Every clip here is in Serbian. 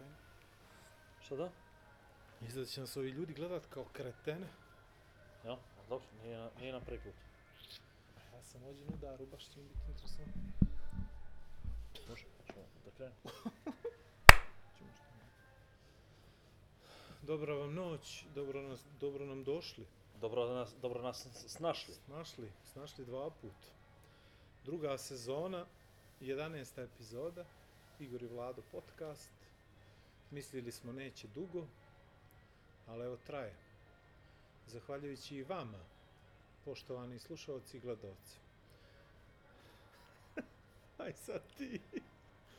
Čekaj. Šta da? Izgleda da će nas ovi ljudi gledat kao kretene. Ja, dobro, nije, na- nije nam prvi put. Ja sam ođen u udaru, baš će mi biti interesantno. Može, ćemo da krenemo. Ćemo što ne. Dobra vam noć, dobro, nas, dobro nam došli. Dobro nas, dobro nas s- snašli. Snašli, snašli dva put. Druga sezona, 11. epizoda, Igor i Vlado podcast. Mislili smo neće dugo, ali evo traje. Zahvaljujući i vama, poštovani slušalci i gledalci. Aj sad ti.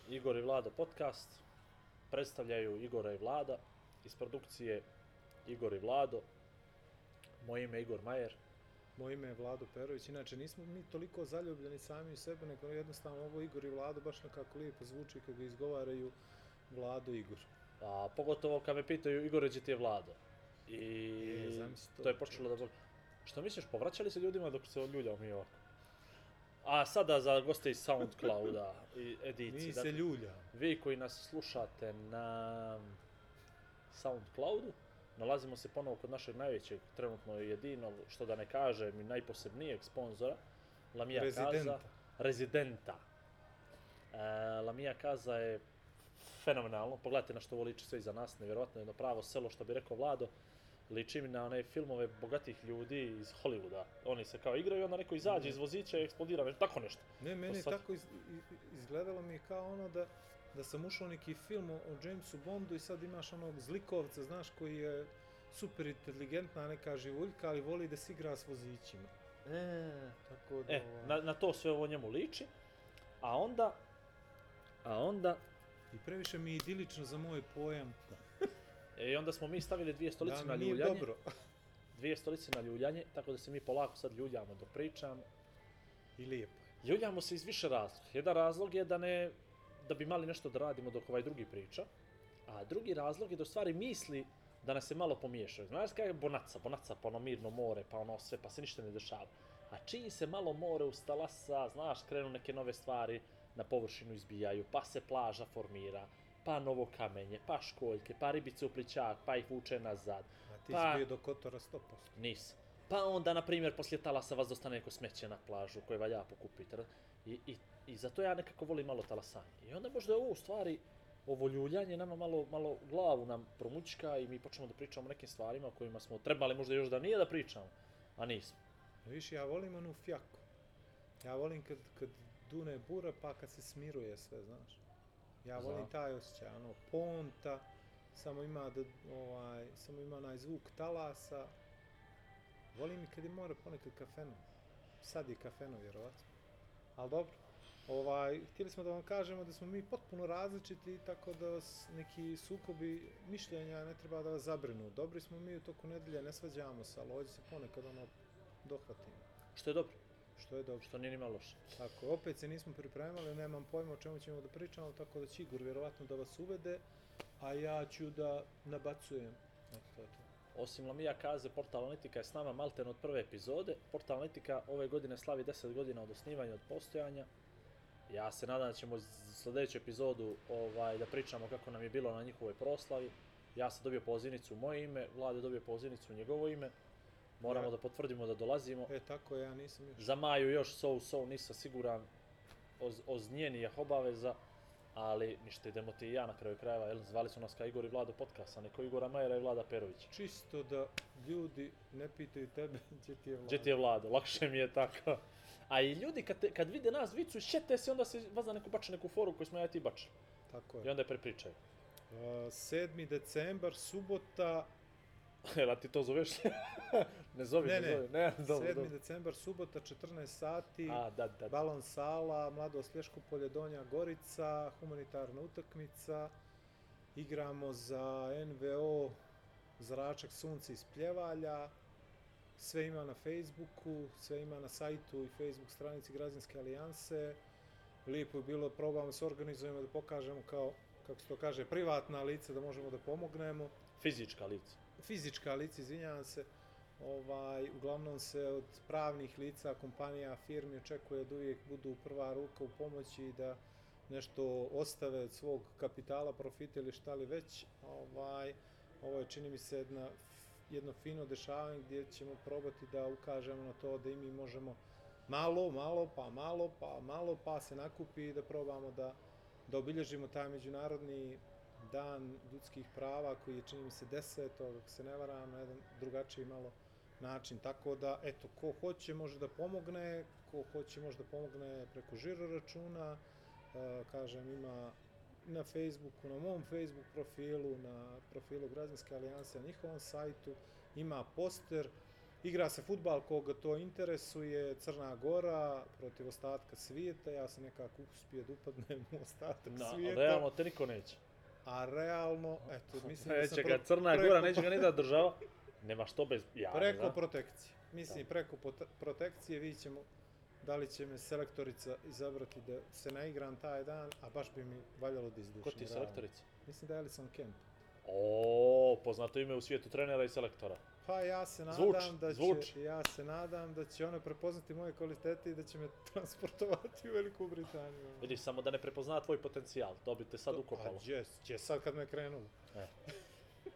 Igor i Vlado podcast. Predstavljaju Igora i Vlada. Iz produkcije Igor i Vlado. Moje ime je Igor Majer. Moje ime je Vlado Perović. Inače, nismo mi toliko zaljubljeni sami u sebe, nego jednostavno ovo Igor i Vlado baš nekako lijepo zvuči kad ga izgovaraju Vlado Igor. A pogotovo kad me pitaju Igore, gdje ti je Vlado? I E, to. to je počelo da. Što misliš, povraćali se ljudima dok se odljuljao mi ovako? A sada za goste iz Soundclouda i edici. Mi dakle, se ljulja. Vi koji nas slušate na Soundcloudu, nalazimo se ponovo kod našeg najvećeg, trenutno jedinog, što da ne kažem, i najposebnijeg sponzora, Lamija Rezidenta. Kaza. Rezidenta. E, Lamija Kaza je fenomenalno, pogledajte na što ovo liči sve iza nas, nevjerojatno jedno pravo selo, što bi rekao Vlado, liči mi na one filmove bogatih ljudi iz Hollywooda. Oni se kao igraju, onda neko izađe iz vozića i eksplodira, već tako nešto. Ne, meni je sad- tako iz, izgledalo mi kao ono da, da sam ušao neki film o, o Jamesu Bondu i sad imaš onog zlikovca, znaš, koji je super inteligentna neka živuljka, ali voli da se igra s vozićima. E, Tako da, E, ovaj, na, na to sve ovo njemu liči. A onda, a onda, i previše mi je idilično za moj pojam. e, i onda smo mi stavili dvije stolice da, na ljuljanje. dobro. Dvije stolice na ljuljanje, tako da se mi polako sad ljuljamo dok pričamo. I lijepo je. Ljuljamo se iz više razloga. Jedan razlog je da ne, da bi mali nešto da radimo dok ovaj drugi priča. A drugi razlog je da u stvari misli da nas se malo pomiješaju. Znaš kada je bonaca, bonaca pa ono mirno more, pa ono sve, pa se ništa ne dešava. A čiji se malo more ustalasa, znaš, krenu neke nove stvari na površinu izbijaju, pa se plaža formira, pa novo kamenje, pa školjke, pa ribice u plićak, pa ih vuče nazad. A ti Pa- si bio do Kotora 100%. Nis. Pa onda, na primjer, poslije talasa vas dostane neko smeće na plažu koje valja pokupiti. I, i, I zato ja nekako volim malo talasanje. I onda možda je ovo u stvari, ovo ljuljanje nama malo, malo glavu nam promućka i mi počnemo da pričamo o nekim stvarima o kojima smo trebali možda još da nije da pričamo, a nismo. Viš, ja volim onu fjaku. Ja volim kad, kad dune bura pa kad se smiruje sve, znaš. Ja volim Znam. taj osjećaj, ono, ponta, samo ima, da, ovaj, samo ima onaj zvuk talasa. Volim i kad je more ponekad kafeno. Sad je kafeno, vjerovatno. Ali dobro. Ovaj, htjeli smo da vam kažemo da smo mi potpuno različiti, tako da neki sukobi mišljenja ne treba da vas zabrinu. Dobri smo mi u toku nedelje, ne svađamo se, ali ovdje se ponekad ono dohvatimo. Što je dobro, Što je dobro. što nije ni malo loše. Tako, opet se nismo pripremali, nemam pojma o čemu ćemo da pričamo, tako da će Igor vjerovatno da vas uvede, a ja ću da nabacujem. Eto, to je to. Osim Lamija Kaze, Portal Analitika je s nama malten od prve epizode. Portal Analitika ove godine slavi 10 godina od osnivanja, od postojanja. Ja se nadam da ćemo sljedeću epizodu ovaj, da pričamo kako nam je bilo na njihovoj proslavi. Ja sam dobio pozivnicu u moje ime, Vlade je dobio pozivnicu u njegovo ime. Moramo Ja. da potvrdimo da dolazimo. E, tako, ja nisam još. Za Maju još so so nisam siguran oz, oz njenih obaveza, ali ništa idemo ti i ja na kraju krajeva, jel, zvali su nas kao Igor i Vlado podcast, a neko Igora Majera i Vlada Perovića. Čisto da ljudi ne pitaju tebe gdje ti je vlada. Gdje ti je vlado, lakše mi je tako. A i ljudi kad, te, kad vide nas vicu, šete se, onda se vazda neko bače neku foru koju smo ja i ti bačili. Tako I je. onda je prepričaju. Uh, 7. decembar, subota, Jel, a ti to zoveš? ne zovi, Ne, ne, ne. zovi. Ne, dobro, 7. dobro. decembar, subota, 14 sati, A, da, da, da. balon sala, Mladost Lješkopolje, Donja Gorica, humanitarna utakmica, igramo za NVO Zračak sunce iz Pljevalja, sve ima na Facebooku, sve ima na sajtu i Facebook stranici Građanske alijanse. Lijepo je bilo, probamo se organizujemo da pokažemo kao, kako se to kaže, privatna lica da možemo da pomognemo Fizička lica. Fizička lica, izvinjavam se, ovaj, uglavnom se od pravnih lica, kompanija, firmi očekuje da uvijek budu prva ruka u pomoći i da nešto ostave od svog kapitala, profita ili šta li već, ovaj, ovo je čini mi se jedna, jedno fino dešavanje gdje ćemo probati da ukažemo na to da i mi možemo malo, malo, pa malo, pa malo, pa se nakupi i da probamo da, da obilježimo taj međunarodni dan ljudskih prava koji je čini mi se 10. ako se ne varam, na jedan drugačiji malo način. Tako da, eto, ko hoće može da pomogne, ko hoće može da pomogne preko žiro računa, e, kažem, ima na Facebooku, na mom Facebook profilu, na profilu Građanske alijanse, na njihovom sajtu, ima poster, igra se futbal koga to interesuje, Crna Gora protiv ostatka svijeta, ja sam nekako uspio da upadnem u ostatak Na, svijeta. realno te niko neće. A realno, eto, mislim da sam Neće ga Crna preko- Gora, neće ga ni da država. Nema što bez ja. Preko da. protekcije. Mislim, preko pot- protekcije vidit ćemo da li će me selektorica izabrati da se naigram taj dan, a baš bi mi valjalo da izdušim. Ko ti je realno. selektorica? Mislim da je Alison Kent. O, poznato ime u svijetu trenera i selektora. Pa ja se nadam Zvuči, da će, zvuči. ja se nadam da će ona prepoznati moje kvalitete i da će me transportovati u Veliku Britaniju. Vidiš, samo da ne prepozna tvoj potencijal, to bi te sad ukopalo. A gdje, gdje sad kad me krenulo?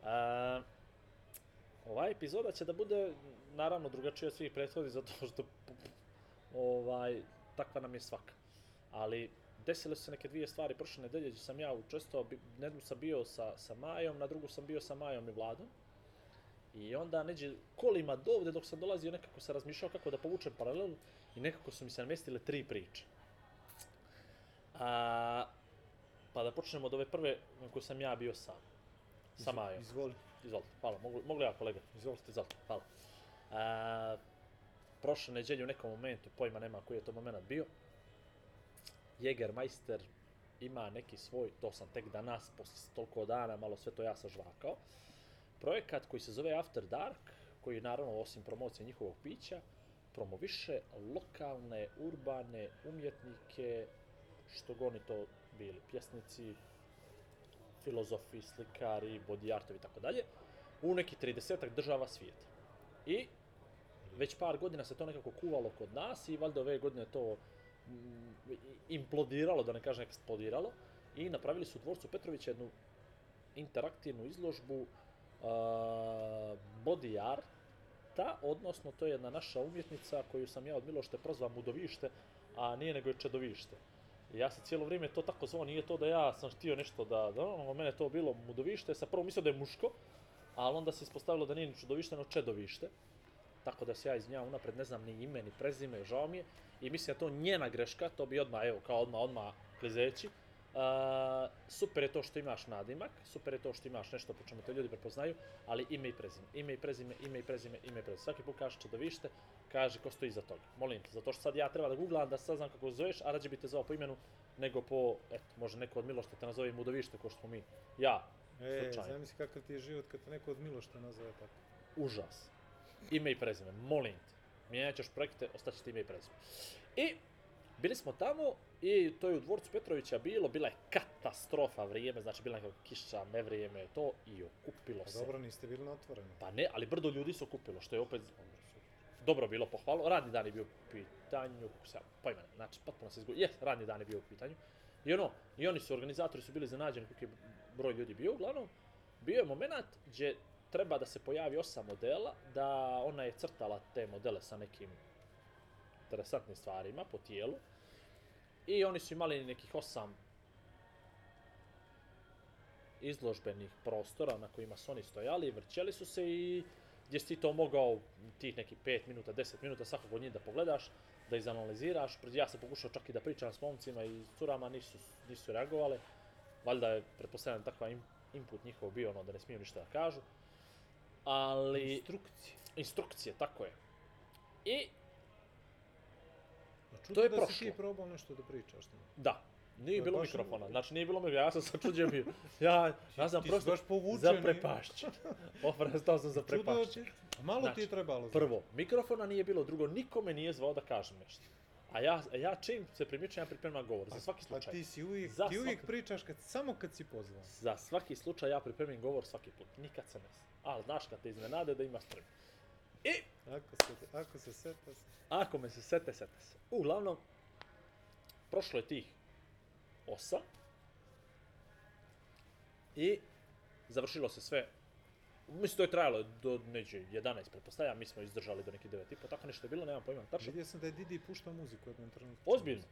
A, ova epizoda će da bude naravno drugačija od svih prethodnih zato što ovaj takva nam je svaka. Ali desile su se neke dvije stvari prošle nedelje gdje sam ja učestvovao, jednu sam bio sa, sa Majom, na drugu sam bio sa Majom i Vladom. I onda neđe kolima do ovde dok sam dolazio nekako sam razmišljao kako da povučem paralelu i nekako su mi se namestile tri priče. A, pa da počnemo od ove prve na kojoj sam ja bio sam. Sa Majom. Izvoli. Izvolite, hvala. Mogu, mogu ja kolega? Izvolite. Izvolite, hvala. A, prošle neđelje u nekom momentu, pojma nema koji je to moment bio, Jägermeister ima neki svoj, to sam tek danas, posle toliko dana, malo sve to ja sažvakao, projekat koji se zove After Dark, koji naravno osim promocije njihovog pića, promoviše lokalne, urbane umjetnike, što god oni to bili, pjesnici, filozofi, slikari, body artovi i tako dalje, u neki 30 država svijeta. I već par godina se to nekako kuvalo kod nas i valjda ove godine to mm, implodiralo, da ne kažem eksplodiralo, i napravili su u dvorcu Petrovića jednu interaktivnu izložbu body arta, odnosno to je jedna naša umjetnica koju sam ja od Milošte prozvao Mudovište, a nije nego je Čedovište. Ja se cijelo vrijeme to tako zvao, nije to da ja sam htio nešto da, da ono, mene to bilo Mudovište, sam prvo mislio da je muško, ali onda se ispostavilo da nije ni Čudovište, no Čedovište. Tako da se ja izvinjavam unapred, ne znam ni ime, ni prezime, žao mi je. I mislim da to njena greška, to bi odmah, evo, kao odmah, odmah klizeći. Uh, super je to što imaš nadimak, super je to što imaš nešto po čemu te ljudi prepoznaju, ali ime i prezime, ime i prezime, ime i prezime, ime i prezime. Svaki put kažeš čudovište, kaže ko stoji iza toga. Molim te, zato što sad ja treba da googlam da saznam kako zoveš, a rađe bi te zvao po imenu nego po, eto, može neko od Milošta te nazove Mudovište, ko što smo mi. Ja, E, Slučajno. zamisli kakav ti je život kad te neko od Milošta nazove tako. užas. Ime i prezime, molim te. Mijenjat ćeš projekte, ostaće ti ime i prezime. I bili smo tamo i to je u dvorcu Petrovića bilo, bila je katastrofa vrijeme, znači bila je nekako kiša, nevrijeme, to i okupilo Pa se. dobro, niste bili na otvoreno. Pa ne, ali brdo ljudi se okupilo, što je opet dobro bilo pohvalo. Radni dan je bio u pitanju, kako se pojma, ne, znači potpuno se izgubio. Jes, radni dan je bio u pitanju. I ono, i oni su, organizatori su bili zanađeni koliki je broj ljudi bio, uglavnom, bio je moment gdje treba da se pojavi osam modela, da ona je crtala te modele sa nekim interesantnim stvarima po tijelu. I oni su imali nekih osam izložbenih prostora na kojima su oni stojali, vrćeli su se i gdje si ti to mogao tih nekih 5 minuta, 10 minuta svakog od njih da pogledaš, da izanaliziraš. Ja sam pokušao čak i da pričam s momcima i curama, nisu, nisu reagovale. Valjda je, pretpostavljam, takva input njihov bio ono da ne smiju ništa da kažu. Ali... Instrukcije. Instrukcije, tako je. I, A čudo To je da prošlo. si ti probao nešto da pričaš. tamo. da, nije bilo baš- mikrofona, znači nije bilo mikrofona, ja sam začuđen bio. Ja, ja sam ti prosto baš zaprepašćen. Oprostao sam zaprepašćen. ti, a malo ti je Znači, trebalo. znači. Prvo, mikrofona nije bilo, drugo, niko me nije zvao da kažem nešto. A ja, a ja čim se primičem, ja pripremam govor, za svaki Pa slučaj. ti si uvijek, Za ti uvijek svaki- pričaš kad, samo kad si pozvan. Za svaki slučaj ja pripremim govor svaki put, nikad se ne zna. Ali znaš kad te iznenade da ima spremno. I Ako se, ako se seta se. Ako me se sete, sete se. Uglavnom, prošlo je tih 8. I završilo se sve Mislim, to je trajalo do neđe 11, pretpostavljam, mi smo izdržali do neki 9 i po, tako nešto je bilo, nemam pojma, tačno. Vidio sam da je Didi puštao muziku u jednom trenutku. Ozbiljno.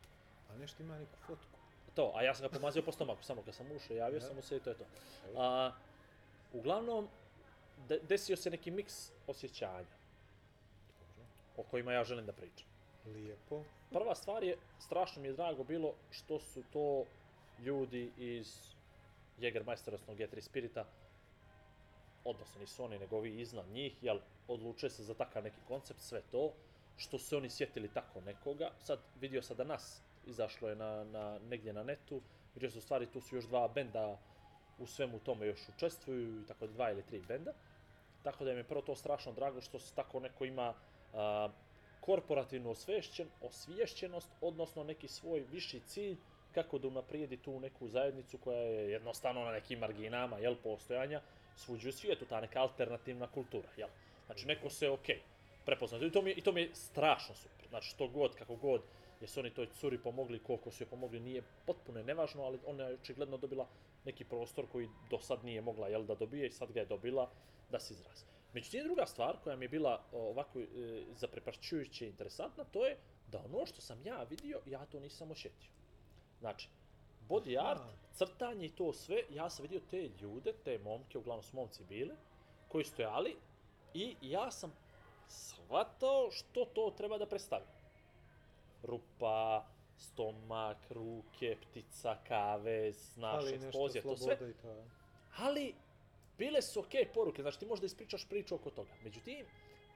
A nešto ima neku fotku. To, a ja sam ga pomazio po stomaku, samo kad sam ušao, javio Ja. sam mu se i to je to. A, uglavnom, de, desio se neki miks osjećanja. O kojima ja želim da pričam. Lijepo. Prva stvar je, strašno mi je drago bilo što su to ljudi iz Jägermeistera, odnosno G3 Spirita, odnosno nisu oni, nego ovi iznad njih, jel, odlučuje se za takav neki koncept, sve to, što su oni sjetili tako nekoga. Sad vidio sam da nas izašlo je na, na, negdje na netu, vidio sam u stvari tu su još dva benda u svemu tome još učestvuju, tako dva ili tri benda. Tako da mi je prvo to strašno drago što se tako neko ima a, korporativnu osvešćen, osviješćenost, odnosno neki svoj viši cilj kako da unaprijedi tu neku zajednicu koja je jednostavno na nekim marginama, jel, postojanja, svuđu u svijetu, ta neka alternativna kultura, jel. Znači, neko se, okej, prepoznao. I to mi, je- I to mi je strašno super. Znači, što god, kako god, jesu oni toj curi pomogli, koliko su je pomogli, nije potpuno nevažno, ali ona je očigledno dobila neki prostor koji do sad nije mogla, jel, da dobije i sad ga je dobila da se izrazi. Međutim, druga stvar koja mi je bila ovako e, zaprepašćujuće interesantna, to je da ono što sam ja vidio, ja to nisam osjetio. Znači, body Aha. art, crtanje i to sve, ja sam vidio te ljude, te momke, uglavnom su momci bili, koji stojali i ja sam shvatao što to treba da predstavi. Rupa, stomak, ruke, ptica, kave, znaš, eksplozija, to sve. i to. je. Ali, bile su okej poruke, znači ti možda ispričaš priču oko toga. Međutim,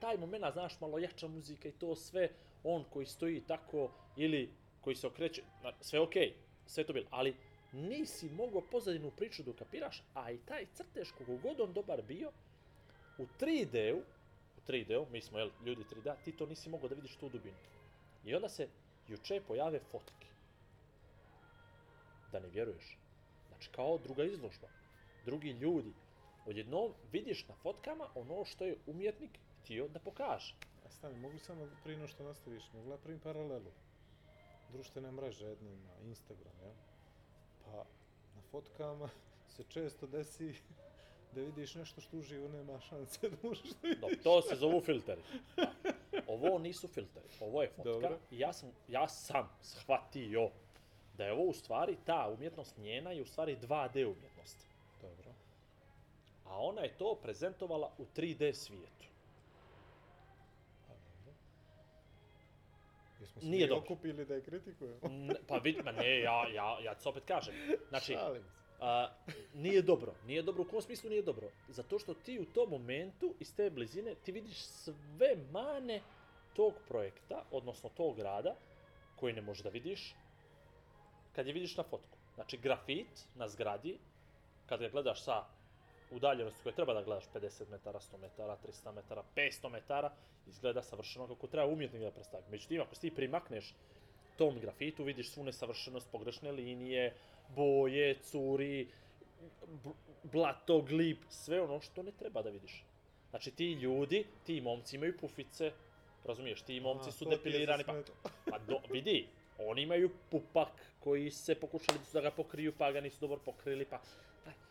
taj moment, znaš, malo jača muzika i to sve, on koji stoji tako, ili koji se okreće, sve okej, sve to bilo, ali nisi mogao pozadinu priču da ukapiraš, a i taj crtež, kogo god on dobar bio, u 3D-u, u 3D-u, mi smo jel, ljudi 3D, ti to nisi mogao da vidiš tu dubinu. I onda se juče pojave fotke. Da ne vjeruješ. Znači, kao druga izložba. Drugi ljudi. Odjednom vidiš na fotkama ono što je umjetnik htio da pokaže. A stani, mogu samo prije što nastaviš, mogu ja primim paralelu. Društvene mreže jedne na Instagram, ja? Pa na fotkama se često desi da vidiš nešto što uživo nema šanse da možeš da vidiš. Dobro, to se zovu filteri. Da. Ovo nisu filteri, ovo je fotka. Dobro. I ja sam, ja sam shvatio da je ovo u stvari, ta umjetnost njena je u stvari 2D umjetnost. A ona je to prezentovala u 3D svijetu. Jesmo se Nije mi dobro. okupili da je kritikujemo? N- pa vidi, ma ne, ja, ja, ja ti opet kažem. Znači, Šalim se. a, nije dobro. Nije dobro, u kom smislu nije dobro? Zato što ti u tom momentu, iz te blizine, ti vidiš sve mane tog projekta, odnosno tog rada, koji ne možeš da vidiš kad je vidiš na fotku. Znači, grafit na zgradi, kad ga gledaš sa udaljenosti koje treba da gledaš 50 metara, 100 metara, 300 metara, 500 metara, izgleda savršeno kako treba umjetnik da predstavi. Međutim, ako se ti primakneš tom grafitu, vidiš svu nesavršenost, pogrešne linije, boje, curi, blato, glib, sve ono što ne treba da vidiš. Znači ti ljudi, ti momci imaju pufice, razumiješ, ti momci A, su depilirani, pa, pa do, vidi, oni imaju pupak koji se pokušali da ga pokriju, pa ga nisu dobro pokrili, pa...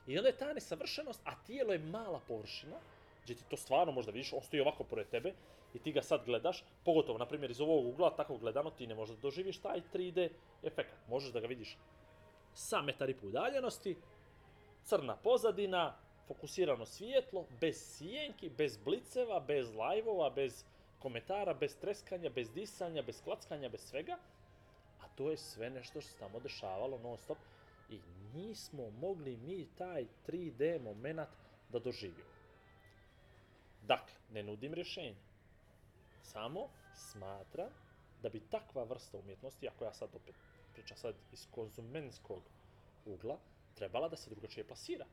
I onda je ta nesavršenost, a tijelo je mala površina, gdje ti to stvarno možda vidiš, on stoji ovako pored tebe i ti ga sad gledaš, pogotovo, na primjer, iz ovog ugla, tako gledano, ti ne možeš da doživiš taj 3D efekt. Možeš da ga vidiš sa metar i po udaljenosti, crna pozadina, fokusirano svjetlo, bez sjenki, bez bliceva, bez lajvova, bez komentara, bez treskanja, bez disanja, bez klackanja, bez svega. A to je sve nešto što se tamo dešavalo non stop i nismo mogli mi taj 3D moment da doživimo. Dakle, ne nudim rješenje. Samo smatram da bi takva vrsta umjetnosti, ako ja sad opet pričam sad iz konzumenskog ugla, trebala da se drugačije plasira.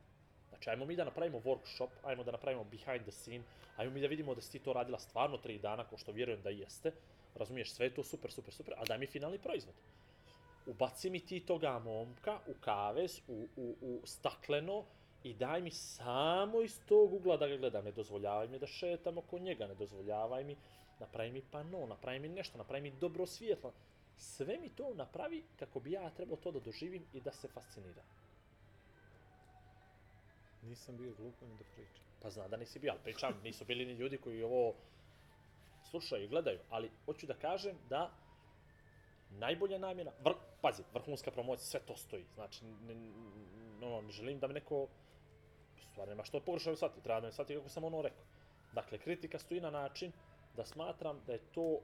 Znači, ajmo mi da napravimo workshop, ajmo da napravimo behind the scene, ajmo mi da vidimo da si ti to radila stvarno tri dana, ko što vjerujem da jeste, razumiješ, sve je to super, super, super, a daj mi finalni proizvod. Ubaci mi ti toga momka u kavez, u, u, u stakleno i daj mi samo iz tog ugla da ga gledam. Ne dozvoljavaj mi da šetam oko njega, ne dozvoljavaj mi, napravi mi pano, napravi mi nešto, napravi mi dobro svjetlo. sve mi to napravi kako bi ja trebao to da doživim i da se fasciniram. Nisam bio glupo ni da pričam. Pa zna da nisi bio, ali pričam, nisu bili ni ljudi koji ovo slušaju i gledaju, ali hoću da kažem da najbolja namjena, vr, pazi, vrhunska promocija, sve to stoji, znači, ne, no, ne želim da me neko, stvarno nema što pogrešno shvati, treba da me shvati kako sam ono rekao. Dakle, kritika stoji na način da smatram da je to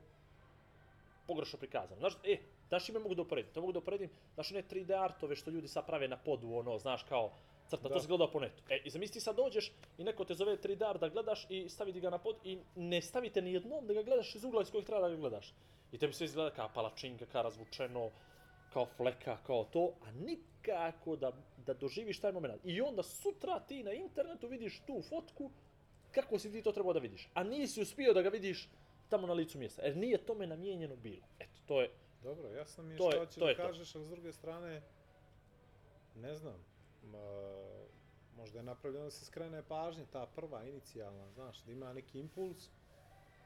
pogrešno prikazano. Znaš, e, znaš ime mogu da uporedim? To mogu da uporedim, znaš one 3D artove što ljudi sad prave na podu, ono, znaš, kao, crta, Da. to se gleda po netu. E, i zamisli ti sad dođeš i neko te zove 3D art da gledaš i stavi ti ga na pod i ne stavite ni jednom da ga gledaš iz ugla iz kojeg treba da ga gledaš. I tebi sve izgleda kao palačinka, kao razvučeno, kao fleka, kao to, a nikako da, da doživiš taj moment. I onda sutra ti na internetu vidiš tu fotku kako si ti to trebao da vidiš. A nisi uspio da ga vidiš tamo na licu mjesta. Jer nije tome namijenjeno bilo. Eto, to je, Dobro, jasno mi je To što hoćeš da kažeš, ali s druge strane, ne znam, ma, možda je napravljeno da se skrene pažnja, ta prva, inicijalna, znaš, da ima neki impuls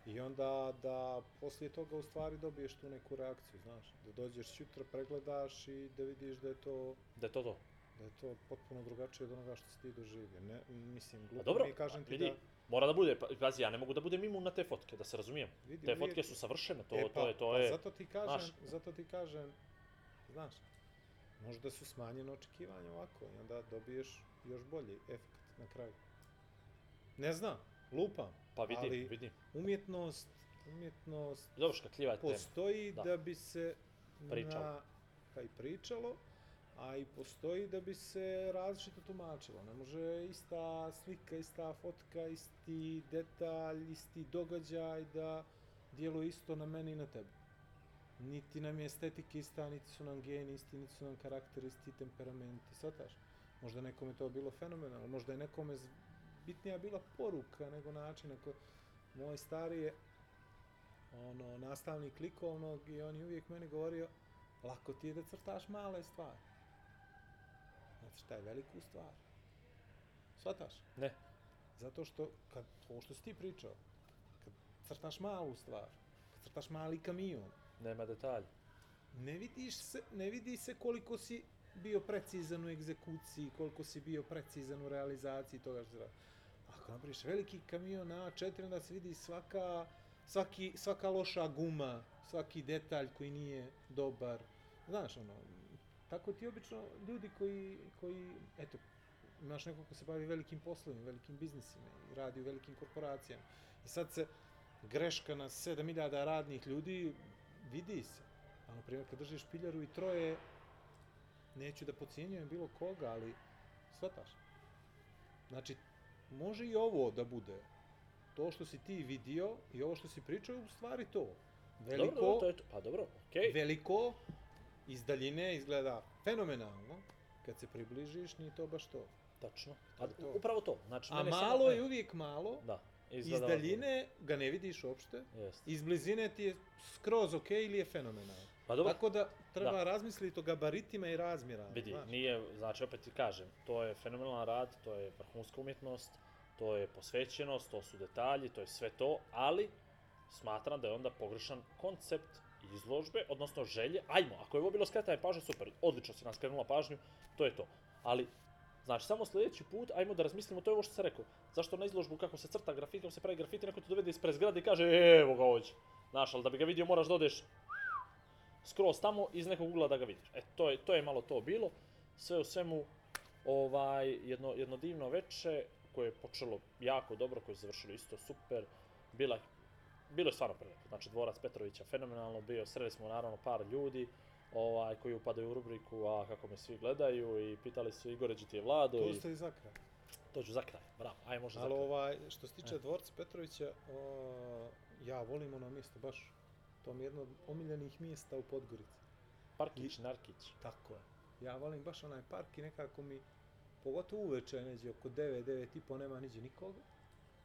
i onda da poslije toga u stvari dobiješ tu neku reakciju, znaš, da dođeš sutra, pregledaš i da vidiš da je to da je to to. da je to potpuno drugačije od onoga što si ti doživio. Ne, mislim, glupo dobro, mi kažem ti vidi, da... mora da bude, pa- pazi, ja ne mogu da budem imun na te fotke, da se razumijem. Vidi, Te fotke su savršene, to, E, to je, to pa je, zato ti kažem, znaš. zato ti kažem, znaš, možda su smanjene očekivanja ovako i onda dobiješ još bolji efekt na kraju. Ne znam, lupam, pa vidim, ali vidim. umjetnost, umjetnost Dobro, škakljiva je tema. postoji Da. da. bi se Pričalo. na, pa i pričalo, a i postoji da bi se različito tumačilo. Ne može ista slika, ista fotka, isti detalj, isti događaj da djeluje isto na meni i na tebi. Niti nam je estetika ista, niti su nam geni isti, niti su nam karakteri isti, temperamenti, shvataš? Možda nekome to bilo fenomenalno, možda je nekome bitnija bila poruka nego način na koji... Moj stari je ono, nastavnik likovnog i on je uvijek meni govorio lako ti je da crtaš male stvari. Nacrtaj veliku stvar. Shvataš? Ne. Zato što, kad, ovo što si ti pričao, kad crtaš malu stvar, kad crtaš mali kamion, Nema detalja. ne vidiš se, ne vidi se koliko si bio precizan u egzekuciji, koliko si bio precizan u realizaciji toga što si radio. Ako napraviš veliki kamion na A4, onda se vidi svaka, svaki, svaka loša guma, svaki detalj koji nije dobar. Znaš, ono, tako ti obično ljudi koji, koji eto, imaš nekog ko se bavi velikim poslovima, velikim biznisima i radi u velikim korporacijama. I sad se greška na 7000 radnih ljudi vidi se. A na primjer kad držiš piljaru i troje, neću da pocijenjujem bilo koga, ali shvataš. Znači, može i ovo da bude. To što si ti vidio i ovo što si pričao je u stvari to. Veliko, Dobro, dobro, to je to. Pa dobro, okej. veliko, iz daljine izgleda fenomenalno. Kad se približiš, nije to baš to. Tačno. A, je to. upravo to. Znači, A malo samo, je uvijek malo, Da. iz izgleda daljine ga ne vidiš uopšte. Jest. iz blizine ti je skroz ok ili je fenomenalno. Pa dobro, Tako da treba Da. razmisliti o gabaritima i razmjerama. vidi, znaš. nije, znači opet ti kažem, to je fenomenalan rad, to je vrhunska umjetnost, to je posvećenost, to su detalji, to je sve to, ali smatram da je onda pogrešan koncept izložbe, odnosno želje. Ajmo, ako je ovo bilo skretanje pažnje, super, odlično si nam skrenula pažnju, to je to. Ali, znači, samo sljedeći put, ajmo da razmislimo, to je ovo što sam rekao. Zašto na izložbu kako se crta grafit, kako se pravi grafiti, neko te dovede ispred zgrade i kaže, evo ga ovdje. Znaš, ali da bi ga vidio moraš da odeš skroz tamo iz nekog ugla da ga vidiš. E, to je, to je malo to bilo. Sve u svemu, ovaj, jedno, jedno divno veče koje je počelo jako dobro, koje je završilo isto super. Bila, bilo je stvarno prelepo. Znači, dvorac Petrovića fenomenalno bio. Sreli smo naravno par ljudi ovaj, koji upadaju u rubriku a kako me svi gledaju i pitali su Igore, gdje ti je Vlado To i ste i za kraj. to ću za kraj. Bravo, aj može za Ali kraj. ovaj, što se tiče E. dvorca Petrovića, o, ja volim ono mjesto baš. To mi je jedno od omiljenih mjesta u Podgorici. Parkić, Narkić. Tako je. Ja volim baš onaj park i nekako mi, pogotovo uveče, neđe oko 9, 9 i po nema niđe nikoga.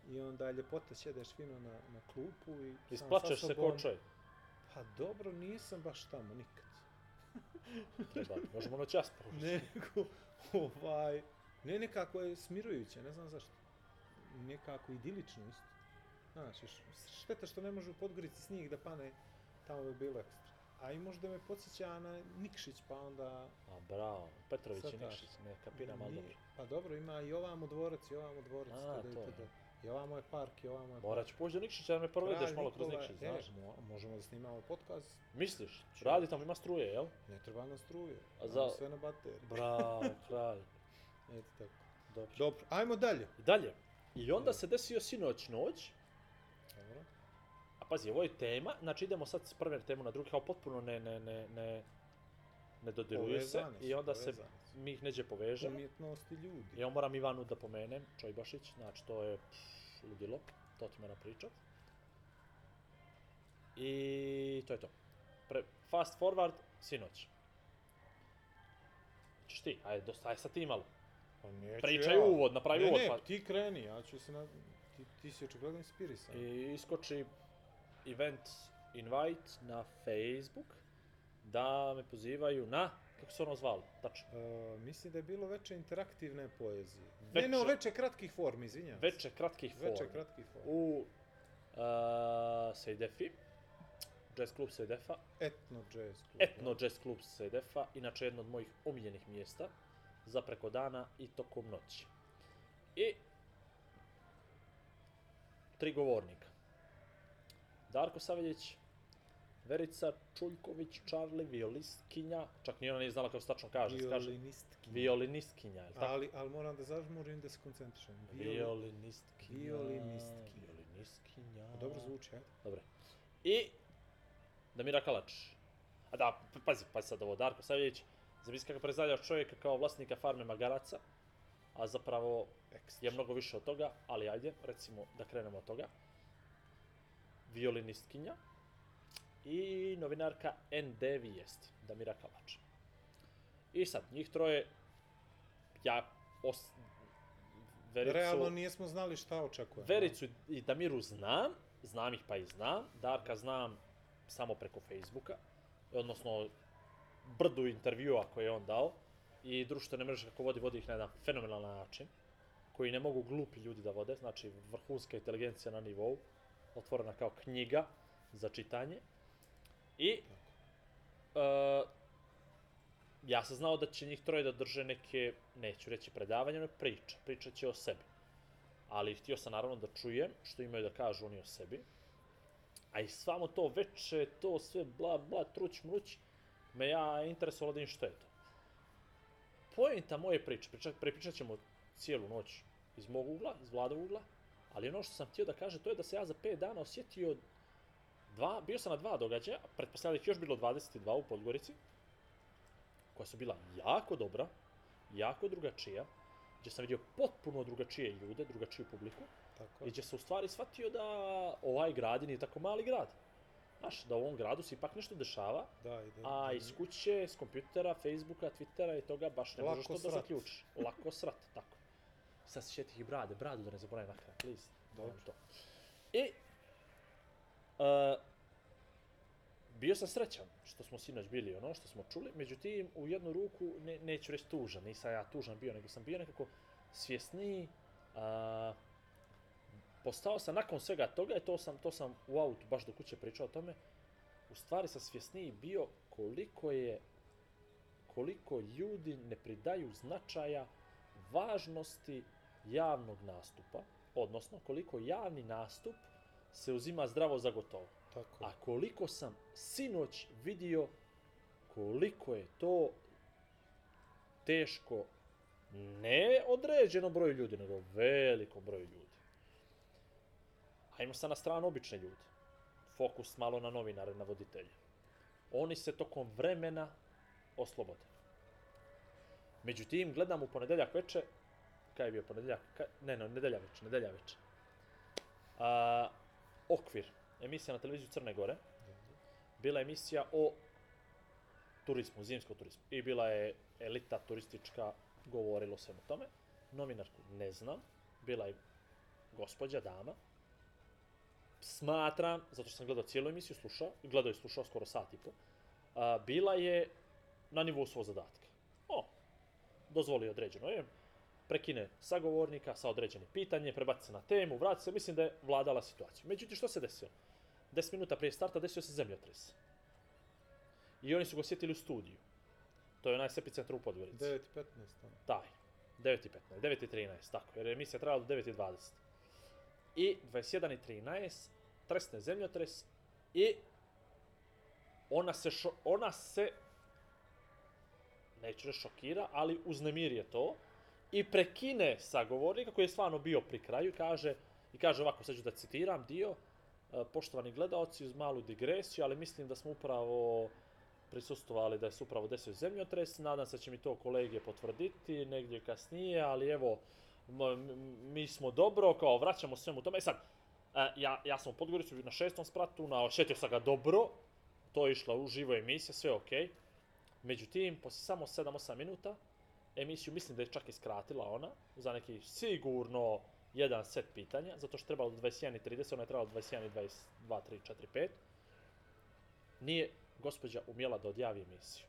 I onda je ljepota, sjedeš fino na, na klupu i Isplačeš se čovjek. Pa dobro, nisam baš tamo nikad. Treba, možemo noćas provesti. Nego, ovaj, ne nekako je smirujuće, ne znam zašto. Nekako idilično isto. Znaš, šteta što ne može u Podgorici snijeg da pane, tamo bi bilo ekstra. A i možda me podsjeća na Nikšić, pa onda... A bravo, Petrović i. Nikšić, ne kapiram, ali dobro. Pa dobro, ima i ovamo dvorac, i ovamo dvorac, A, td. to itd. je. I ovamo je park, i ovamo je Morat ću poći do Nikšića da me provedeš malo kroz Nikšić, e, znaš. mo- možemo da snimamo podcast, Misliš? Radi tamo, ima struje, jel? ne treba nam struje, A za- sve na bateriji. Bravo, kralj. Eto tako. Dobro. Dobro, ajmo dalje. Dalje. I onda se desio sinoć noć, pazi, ovo je tema, znači idemo sad s prve temu na drugi, kao potpuno ne, ne, ne, ne, ne dodiruju se i onda se mi ih neđe povežemo. Umjetnost i ljudi. Ja moram Ivanu da pomenem, Čojbašić, znači to je pff, ludilo, to ti moram pričat. I to je to. Pre, fast forward, sinoć. Češ ti, ajde, dosta, ajde sad ti malo. Pa neću Pričaj ja. uvod, napravi ne, uvod, Ne, pa- ti kreni, ja ću se na... Ti, ti si očigledno inspirisan. I iskoči event invite na Facebook da me pozivaju na, kako se ono zvalo, tačno, Uh, mislim da je bilo veče interaktivne poezije. Veče. Ne, ne, veče kratkih formi, izvinjam. se. veče kratkih formi. Veče kratkih formi. u uh, Sejdefi, Jazz Club Sejdefa, Etno jazz klub. Etno Jazz Club Sejdefa, inače jedno od mojih omiljenih mjesta za preko dana i tokom noći. I tri govornika. Darko Saveljić, Verica Čuljković, Charlie, violistkinja, čak ni ona nije znala kako se tačno kaže, Violinistkinja. violinistkinja, je tako? Ali, ali moram da zažmurim da se koncentrišem. Violi- Violinistkinja. Violinistkinja. Violinistkinja. Dobro zvuči, ajde. Dobre. I Damira Kalač. A da, p- pazi, pazi sad ovo, Darko Savjević, zamisli kako predstavljaš čovjeka kao vlasnika farme magaraca, a zapravo Ekstra. je mnogo više od toga, ali ajde, recimo da krenemo od toga. Violinistkinja i novinarka ND Vijesti, Damira Kalač. I sad, njih troje, ja os... Vericu, Realno nijesmo znali šta očekujemo. Vericu i Damiru znam, znam ih pa i znam, Darka znam samo preko Facebooka, odnosno brdu intervjua koje je on dao i društvene mreže kako vodi, vodi ih na jedan fenomenalan način, koji ne mogu glupi ljudi da vode, znači vrhunska inteligencija na nivou, otvorena kao knjiga za čitanje. I e, ja sam znao da će njih troje da drže neke, neću reći predavanja, nego priče, pričat će o sebi. Ali htio sam naravno da čujem što imaju da kažu oni o sebi. A i svamo to veče, to sve bla bla, truć mruć, me ja interesovalo da im što je to. Pojenta moje priče, pričat, prepričat ćemo cijelu noć iz mog ugla, iz vladovog ugla, ali ono što sam htio da kažem to je da se ja za 5 dana osjetio dva, bio sam na dva događaja, pretpostavljam da još bilo 22 u Podgorici, koja su bila jako dobra, jako drugačija, gdje sam vidio potpuno drugačije ljude, drugačiju publiku, Tako. i gdje se u stvari shvatio da ovaj grad nije tako mali grad. Znaš, da u ovom gradu se ipak nešto dešava, Da, i da, a da- iz kuće, s kompjutera, Facebooka, Twittera i toga baš ne možeš to da zaključiš. Lako srat, tako. Sad se šetih i brade, bradu da ne zaboravim na kraj, please. Dobro. To. I, uh, bio sam srećan što smo sinoć bili ono što smo čuli, međutim u jednu ruku ne, neću reći tužan, nisam ja tužan bio, nego sam bio nekako svjesniji, a, postao sam nakon svega toga, i to sam, to sam u autu baš do kuće pričao o tome, u stvari sam svjesniji bio koliko je koliko ljudi ne pridaju značaja važnosti javnog nastupa, odnosno koliko javni nastup se uzima zdravo za gotovo. Tako. A koliko sam sinoć vidio koliko je to teško ne određenom broju ljudi, nego velikom broju ljudi. Ajmo sad na stranu obične ljude. Fokus malo na novinare, na voditelje. Oni se tokom vremena oslobode. Međutim, gledam u ponedeljak veče, kaj je bio ponedeljak? Kaj, ne, ne, nedelja veče, nedelja veče. A, okvir, emisija na televiziju Crne Gore, bila je emisija o turizmu, zimskom turizmu. I bila je elita turistička, govorilo se o tome. Novinarku ne znam, bila je gospođa, dama. Smatram, zato što sam gledao cijelu emisiju, slušao, gledao i slušao skoro sat i po, a, bila je na nivou svog zadatka. O, dozvoli određeno je, prekine sagovornika sa određenim pitanje, prebaci se na temu, vrati se, mislim da je vladala situaciju. Međutim, što se desilo? 10 minuta prije starta desio se zemljotres. i oni su ga sjetili u studiju. To je onaj Sepicentar u Podgorici. 9 i 15 tamo. Taj. 9.15, 9.13, tako, jer je emisija trajala do 9.20. I 21.13, tresne zemljotres i ona se, šo, ona se, neću reći šokira, ali uznemiri je to i prekine sagovornika koji je stvarno bio pri kraju kaže, i kaže ovako, sad ću da citiram dio, e, poštovani gledaoci uz malu digresiju, ali mislim da smo upravo prisustovali da se upravo desio zemljotres, nadam se da će mi to kolege potvrditi negdje kasnije, ali evo, mi smo dobro, kao vraćamo svemu tome. E sad, e, ja, ja sam u Podgoricu na šestom spratu, na, osjetio sam ga dobro, to je išla uživo emisija, sve okej. Međutim, poslije samo 7-8 minuta, emisiju mislim da je čak i skratila ona, za neki sigurno jedan set pitanja, zato što trebalo do 21.30, ona je trebala do 21.22, 3, 4, 5. Nije gospođa umjela da odjavi emisiju.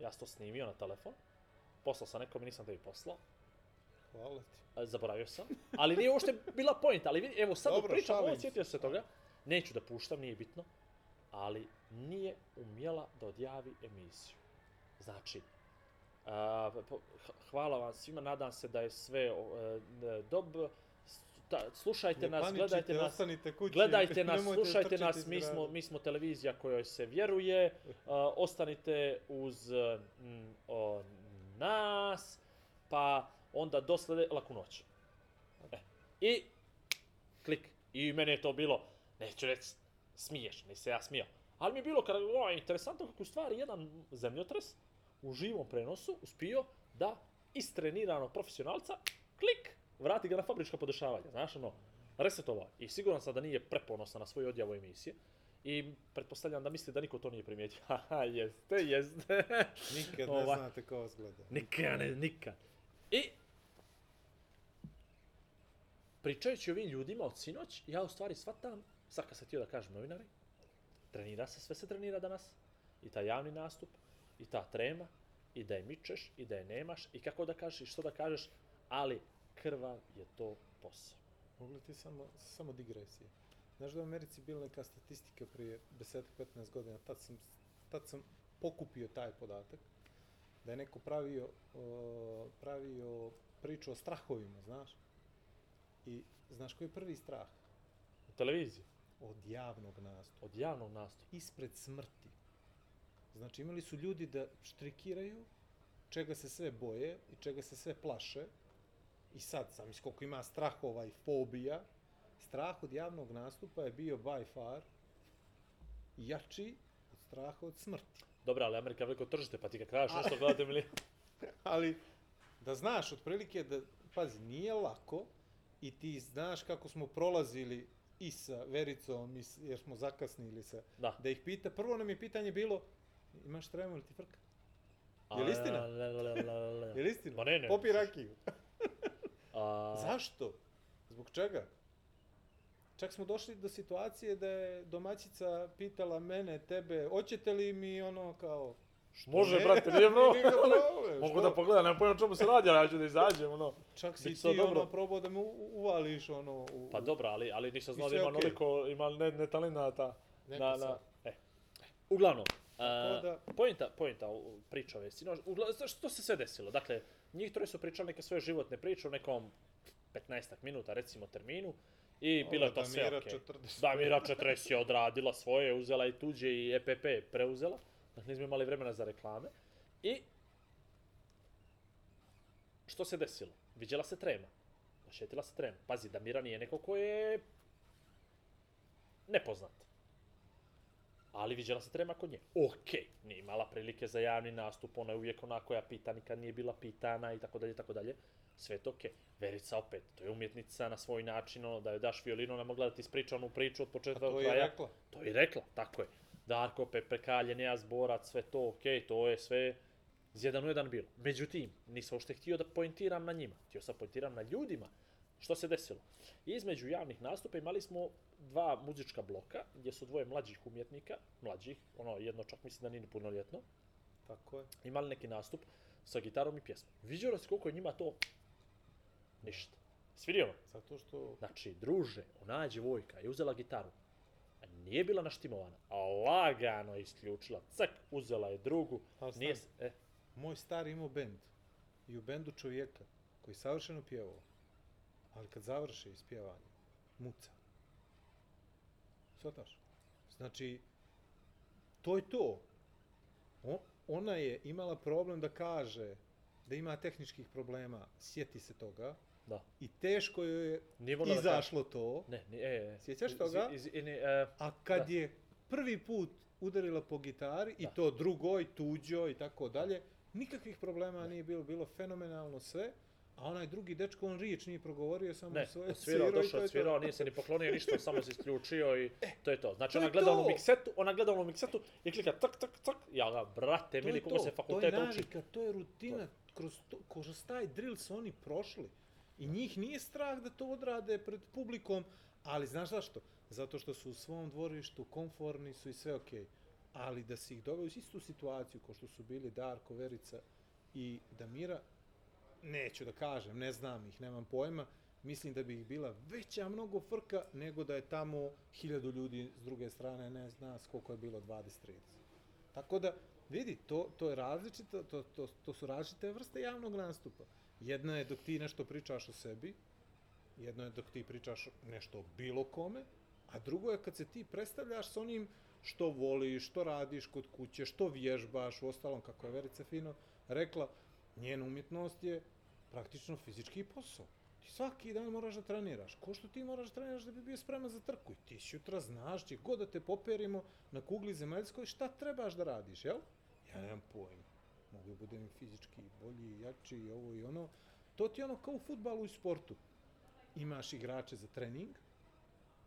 Ja sam to snimio na telefon, poslao sam nekom i nisam tebi poslao, Hvala ti. zaboravio sam, ali nije uopšte bila point, ali vidi, evo sad Dobro, pričam, ovo sjetio se toga, neću da puštam, nije bitno, ali nije umjela da odjavi emisiju. Znači, hvala vam svima, nadam se da je sve e, dobro, Ta, slušajte nas, paničite, gledajte nas, ostanite kući. Gledajte nas, slušajte nas, mi smo, mi smo televizija kojoj se vjeruje, ostanite uz o, nas, pa onda do slede, laku noć. E. I klik. I meni je to bilo, neću reći smiješno, nisam se ja smijao. Ali mi je bilo kada, o, interesantno kako u stvari jedan zemljotres u živom prenosu uspio da istreniranog profesionalca, klik, vrati ga na fabrička podešavanja, znaš ono, resetovao. I siguran sam da nije preponosan na svoju odjavu emisije. I pretpostavljam da misli da niko to nije primijetio. Haha, jeste, jeste. Nikad ne Ovaj. znate ko vas gleda. Nikad, ne, nikad. I pričajući ovim ljudima od sinoć, ja u stvari shvatam, sad kad sam htio da kažem novinari, trenira se, sve se trenira danas. I taj javni nastup, i ta trema, i da je mičeš, i da je nemaš, i kako da kažeš, i što da kažeš, ali krvav je to posao. Ti samo, samo digresije? Znaš da u Americi bila neka statistika prije 10-15 godina, tad sam, tad sam pokupio taj podatak, da je neko pravio, pravio priču o strahovima, znaš? I znaš koji je prvi strah? U televiziji, Od javnog nastupa. od javnog nastupa. Ispred smrti. Znači imali su ljudi da štrikiraju čega se sve boje i čega se sve plaše. I sad, sam koliko ima strahova i fobija, strah od javnog nastupa je bio by far jači od straha od smrti. Dobra, ali Amerika je veliko tržište, pa ti kad kažeš nešto gledate mi Ali da znaš otprilike da, pazi, nije lako i ti znaš kako smo prolazili i sa Vericom, i jer smo zakasnili sa, Da. da ih pita, prvo nam je pitanje bilo, imaš tremu ili ti frka? Je li istina? Le, le, le, le, le. Je li istina? Ma ne, ne. Popi rakiju. A, Zašto? Zbog čega? Čak smo došli do situacije da je domaćica pitala mene, tebe, hoćete li mi ono kao... Što Može, ne? brate, nije problem, Mogu da pogledam, nemam pojma o čemu se radi, ali ja ću da izađem, ono. Čak si ti dobro. ono probao da me uvališ ono... U, Pa dobro, ali, ali nisam znao da ima okej. onoliko, ima ne, ne talenata. Neka Na, na, e. Uglavnom, Tako uh, da- pojenta, pojenta u- priče ove znaš, što se sve desilo? Dakle, njih troje su pričali neke svoje životne priče u nekom 15 minuta, recimo, terminu. I bilo je to sve okej. 40. Damira 40 je odradila svoje, uzela i tuđe i EPP preuzela. Dakle, nismo imali vremena za reklame. I što se desilo? Viđela se trema. Ošetila se trema. Pazi, Damira nije neko ko je nepoznat. Ali viđela se trema kod nje. Okej, nije imala prilike za javni nastup, ona je uvijek ona koja pita, nikad nije bila pitana i tako dalje, tako dalje. Sve to okej. Verica opet, to je umjetnica na svoj način, ono, da joj daš violinu, ona mogla da ti ispriča onu priču od početka do to je kraja. rekla. To je rekla, tako je. Darko, Pepe Kalje, Neja Zborac, sve to, okej, to je sve iz jedan u jedan bilo. Međutim, nisam uopšte htio da poentiram na njima. Htio sam poentiram na ljudima. Što se desilo? Između javnih nastupa imali smo dva muzička bloka, gdje su dvoje mlađih umjetnika, mlađih, ono jedno čak mislim da nije ni punoljetno, Tako je. imali neki nastup sa gitarom i pjesmom. Viđalo se koliko je njima to ništa. Svidio vam? Zato što... Znači, druže, ona djevojka je uzela gitaru, nije bila naštimovana, a lagano je isključila, cak, uzela je drugu, Ali nije, stani. e, Moj stari imao bend i u bendu čovjeka koji savršeno pjevao, ali kad završi ispjevanje, muca. Svataš? Znači, to je to. O, ona je imala problem da kaže da ima tehničkih problema, sjeti se toga, da, i teško joj je da izašlo to, Ne, ne, e, e. Sjećaš toga? Iz, iz, ne, e, a kad Da. je prvi put udarila po gitari, i Da. to drugoj, tuđoj i tako dalje, nikakvih problema nije bilo, bilo fenomenalno sve, a onaj drugi dečko, on riječ nije progovorio, samo Ne, svoje svirao to došao, je to. odsvirao, nije se ni poklonio ništa, samo se isključio i to je to. Znači to ona je gleda to. onu miksetu, ona gleda onu miksetu i klika tak, tak, tak. Ja ga, brate, To mili, je koga to, se to je fakultet uči. navika, to je rutina, kroz, to, kroz taj drill su oni prošli. I njih nije strah da to odrade pred publikom, ali znaš zašto? Zato što su u svom dvorištu, konforni su i sve okej. Ali da si ih doveo u istu situaciju kao što su bili Darko, Verica i Damira, neću da kažem, ne znam ih, nemam pojma, mislim da bi ih bila veća mnogo frka nego da je tamo hiljadu ljudi s druge strane, ne zna koliko je bilo 20-30. Tako da, vidi, to, to je različito, to, to, to su različite vrste javnog nastupa. Jedna je dok ti nešto pričaš o sebi, jedno je dok ti pričaš nešto o bilo kome, a drugo je kad se ti predstavljaš s onim što voliš, što radiš kod kuće, što vježbaš, u ostalom, kako je Verica fino rekla, njena umjetnost je praktično fizički posao. Ti svaki dan moraš da treniraš. Ko što ti moraš da treniraš da bi bio spreman za trku. I ti sutra znaš, gdje god da te poperimo na kugli zemaljskoj, šta trebaš da radiš, jel? Ja nemam pojma. Mogu da budem fizički bolji, jači i ovo i ono. To ti je ono kao u futbalu i sportu. Imaš igrače za trening,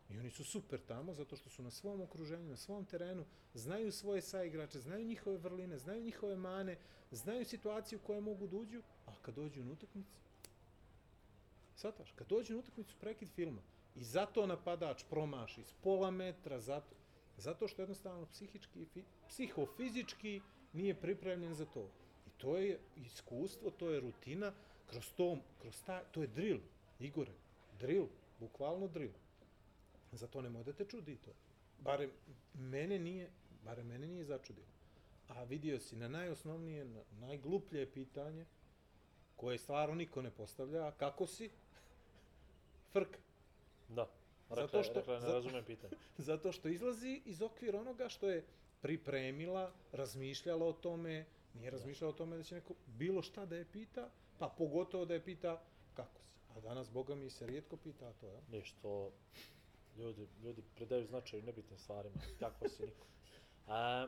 I oni su super tamo zato što su na svom okruženju, na svom terenu, znaju svoje saigrače, znaju njihove vrline, znaju njihove mane, znaju situaciju koje mogu da uđu, a kad dođu na utakmicu, Svataš, kad dođe na utakmicu prekid filma i zato napadač promaši s pola metra, zato, zato što jednostavno psihički, fi, psihofizički nije pripremljen za to. I to je iskustvo, to je rutina, kroz to, kroz ta, to je drill, Igore, drill, bukvalno drill. Zato nemoj da te čudi to. Barem mene nije, barem mene nije začudilo. A vidio si na najosnovnije, na najgluplje pitanje, koje stvarno niko ne postavlja, kako si? Frka. Da. Rekla, Zato što- rekla ne razumem pitanje. Zato što izlazi iz okvira onoga što je pripremila, razmišljala o tome, nije razmišljala o tome da će neko bilo šta da je pita, pa pogotovo da je pita kako si. A danas, boga mi, se rijetko pita to, ja? Ništo, ljudi, ljudi predaju značaj nebitnim stvarima, kako si niko. A,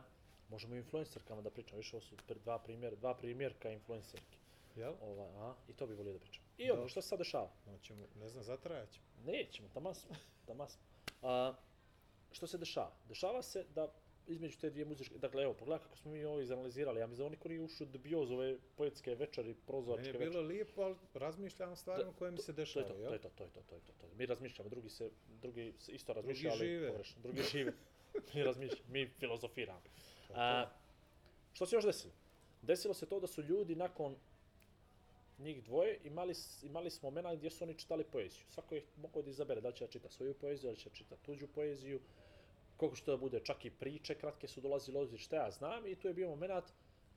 možemo i influencerkama da pričamo, više ovo su dva primjera, dva primjerka influencerki. Jel? Ovaj, a, I to bi volio da pričam. I ono, Dobro. što se sad dešava? Hoćemo, ne znam, zatrajat ćemo. Nećemo, tamo smo, tamo smo. A, što se dešava? Dešava se da između te dvije muzičke, dakle evo, pogledaj kako smo mi ovo izanalizirali, ja mislim da niko nije ušao dubiozu ove poetske večeri, Meni prozorčke je večeri. bilo lijepo, ali razmišljam o stvarima koje mi se To je to, dešavaju, to jel? je to, to je to, to je to, to je to. Mi razmišljamo, drugi se, drugi se isto razmišljaju, žive. pogrešno. Drugi žive. mi razmišljamo, mi filozofiramo. To je A, to. što se još desilo? Desilo se to da su ljudi nakon njih dvoje imali, imali smo momena gdje su oni čitali poeziju. Svako je mogao da izabere da li će da čita svoju poeziju, da će da čita tuđu poeziju, koliko što da bude, čak i priče kratke su dolazile ovdje, šta ja znam, i tu je bio moment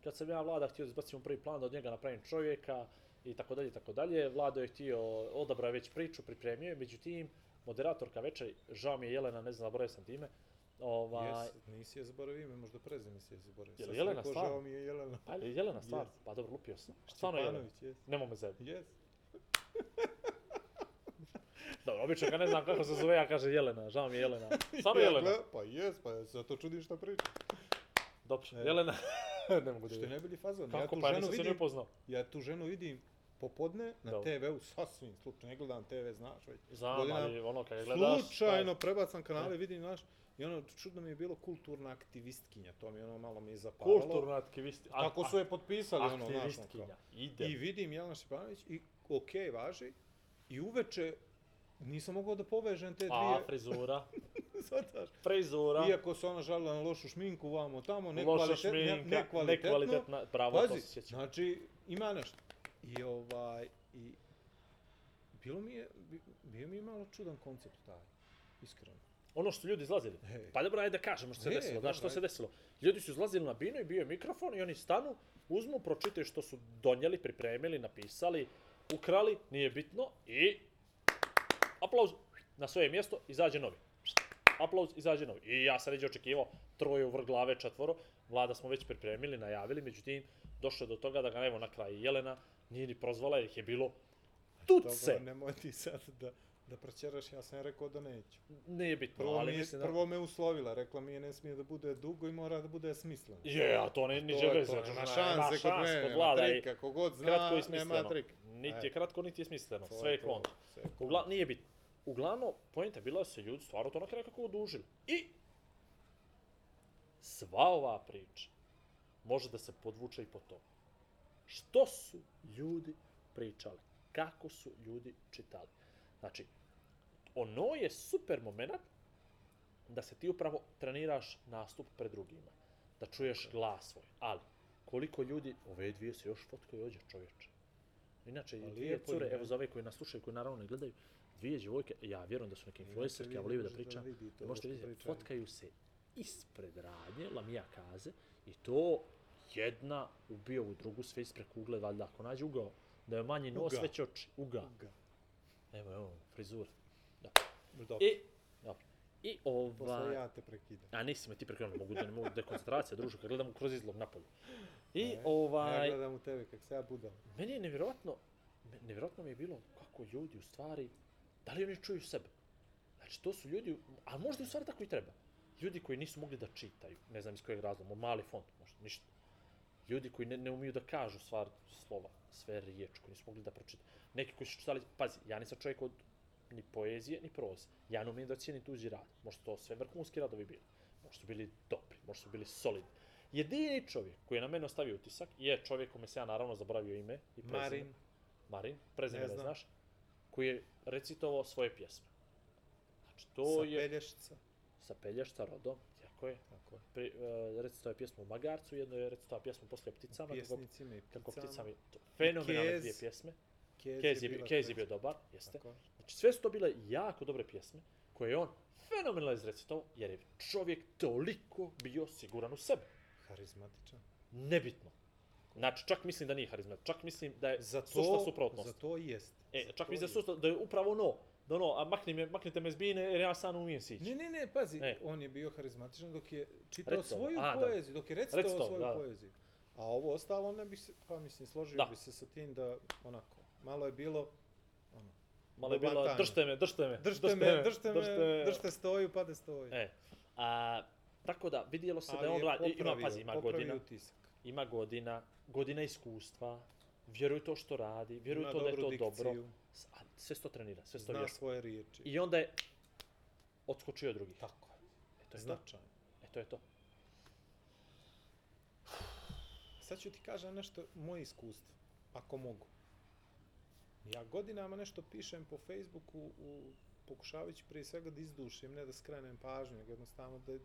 kad sam ja vlada htio da izbacim prvi plan da od njega napravim čovjeka i tako dalje tako dalje. Vlado je htio, odabrao već priču, pripremio je, međutim, moderatorka večeri, žao mi je Jelena, ne znam, zaboravio sam time, ovaj, Jes, nisi je zaboravio ime, možda prezime si je zaboravio. Je li Jelena stvarno? Žao mi je Jelena. pa je Jelena stvar, Jest. pa dobro, lupio sam. Stvarno je Jelena, jes. nemo me zebati. Jes. Dobro, obično kad ne znam kako se zove, ja kaže Jelena, žao mi je Jelena. Stvarno Jelena. gleda- Pa jes, pa ja se zato čudim šta priča. Dobro, E. Jelena. ne mogu da Što je najbolji fazon. Kako, ja tu pa ženu vidim, upoznao. ja tu ženu vidim popodne na Dobro. TV-u, sasvim slučajno, ne gledam TV, znaš već. Znam, ali ono kad je gledaš... Slučajno prebacam kanale, vidim, znaš, i ono, čudno mi je bilo kulturna aktivistkinja, to mi ono malo mi je zapalilo. Kulturna aktivisti. a- Kako su je potpisali, ono, znaš. Aktivistkinja. Ide. I vidim Jelena Šipanović i okej, važi. I uveče nisam mogao da povežem te A, dvije, frizura. shvataš? Frizura. Iako se ona žalila na lošu šminku, vamo tamo, Loša nekvalitet, ne, nekvalitetno. nekvalitetna, bravo, to Pazi, se sjećam. znači, ima nešto. I ovaj, i bilo mi je, bi- bio mi je malo čudan koncept taj, iskreno. Ono što su ljudi izlazili. E. Pa dobro, ajde da kažemo što se E, desilo. Znaš što se desilo? Ljudi su izlazili na binu i bio je mikrofon i oni stanu, uzmu, pročitaju što su donijeli, pripremili, napisali, ukrali, nije bitno i aplauz na svoje mjesto, izađe novi. Aplauz, izađe novi. I ja sam ređe očekivao troje u vrh glave, četvoro. Vlada smo već pripremili, najavili, međutim, došlo do toga da ga evo na kraju Jelena nije ni prozvala jer ih je bilo tuce. Dobro, nemoj ti sad da, da proćeraš, ja sam rekao da neću. Nije bitno, Prvo, ali mi mislim da... prvo me uslovila, rekla mi je ne smije da bude dugo i mora da bude smisleno. Je, a to ne, ni To- žele to znači, nema nema šanse kod mene, nema vlada i trika, kogod zna, kratko i nema trika. Niti E. je kratko, niti je smisleno, To sve je kontra. Ugla, nije bitno. Uglavnom, pojenta je bila da se ljudi stvarno to na kraju kako odužili. I sva ova priča može da se podvuče i po to. Što su ljudi pričali? Kako su ljudi čitali? Znači, ono je super moment da se ti upravo treniraš nastup pred drugima. Da čuješ glas svoj. Ali, koliko ljudi, ove dvije se još fotkaju ođe čovječe. Inače, i Pa dvije cure, evo za ove koji nas slušaju, koji naravno ne gledaju, dvije djevojke, ja vjerujem da su neke influencerke, ja vi volim da pričam, da možete što vidjeti, fotkaju se ispred radnje, Lamija kaze, i to jedna ubio ovu drugu sve ispred kugle, valjda, ako nađe ugao, da je manji nos, Uga. već oči, uga. Ga. Evo, evo, frizura. Da. Dobro, I, dobro. I posle ovaj... ja te prekidam. A nisi me ti prekrenuo, mogu da ne mogu dekoncentracija, druže, kad gledam kroz izlog napolje. I E, Ja ovaj, gledam u tebe kak se ja budam. meni je nevjerojatno, nevjerojatno mi je bilo kako ljudi u stvari, da li oni čuju sebe? Znači, to su ljudi, a možda u stvari tako i treba. Ljudi koji nisu mogli da čitaju, ne znam iz kojeg razloga, mali font, možda, ništa. Ljudi koji ne, ne umiju da kažu stvar, slova, sve riječ, koji nisu mogli da pročitaju. Neki koji su čitali, pazi, ja nisam čovjek od ni poezije, ni proze. Ja ne umijem da cijenim tuđi rad. Možda to sve vrhunski radovi bili. Možda su bili dobri, možda su bili solidni. Jedini čovjek koji je na mene ostavio utisak je čovjek kome se ja naravno zaboravio ime i prezime. Marin, Marin, prezime Ne ne, znam. znaš, koji je recitovao svoje pjesme. Znači, to sa je Pelješca. sa Pelješca, rodom, tako je. Tako je. Pri, uh, recitovao je pjesmu u Magarcu, jedno je recitovao pjesmu poslije o pticama, kako, Pjesnicima i kako pticama. pticama. To, fenomenalne dvije pjesme. Kez, Kez je, bila Kez je bio dobar, jeste. Tako je. Znači, sve su to bile jako dobre pjesme, koje je on fenomenalno izrecitovao, jer je čovjek toliko bio siguran u sebe. Harizmatičan. Nebitno. Znači, čak mislim da nije harizmat, čak mislim da je Za sušta to, suprotnost. za to jest. E, Za čak mislim da, je sušta, da je upravo ono, da ono, a makni me, maknite me iz bine jer ja sam umijem sići. Ne, ne, ne, pazi, E. on je bio harizmatičan dok je čitao Recitovao, svoju a, da. poeziju, dok je recitovao Recitovao, svoju da, da. poeziju. A ovo ostalo ne bi se, pa mislim, složio Da. bi se sa tim da, onako, malo je bilo, Malo je bilo, Bantanje. držte me, držte me, držte me, držte me, držte stoju, pa da stoji. E, a, tako da, vidjelo se da Ali je on mlad, ima, pazi, ima godina, utisak. ima godina, godina iskustva, vjeruje to što radi, vjeruje to da je to dobro, dikciju, S- a sve se to trenira, sve se to Zna svoje riječi. I onda je odskočio od drugih. Tako je. E, to je to. Značajno. E, to je to. Sad ću ti kažem nešto moje iskustvo, ako mogu. Ja godinama nešto pišem po Facebooku, u, pokušavajući prije svega da izdušim, ne da skrenem pažnju, nego jednostavno da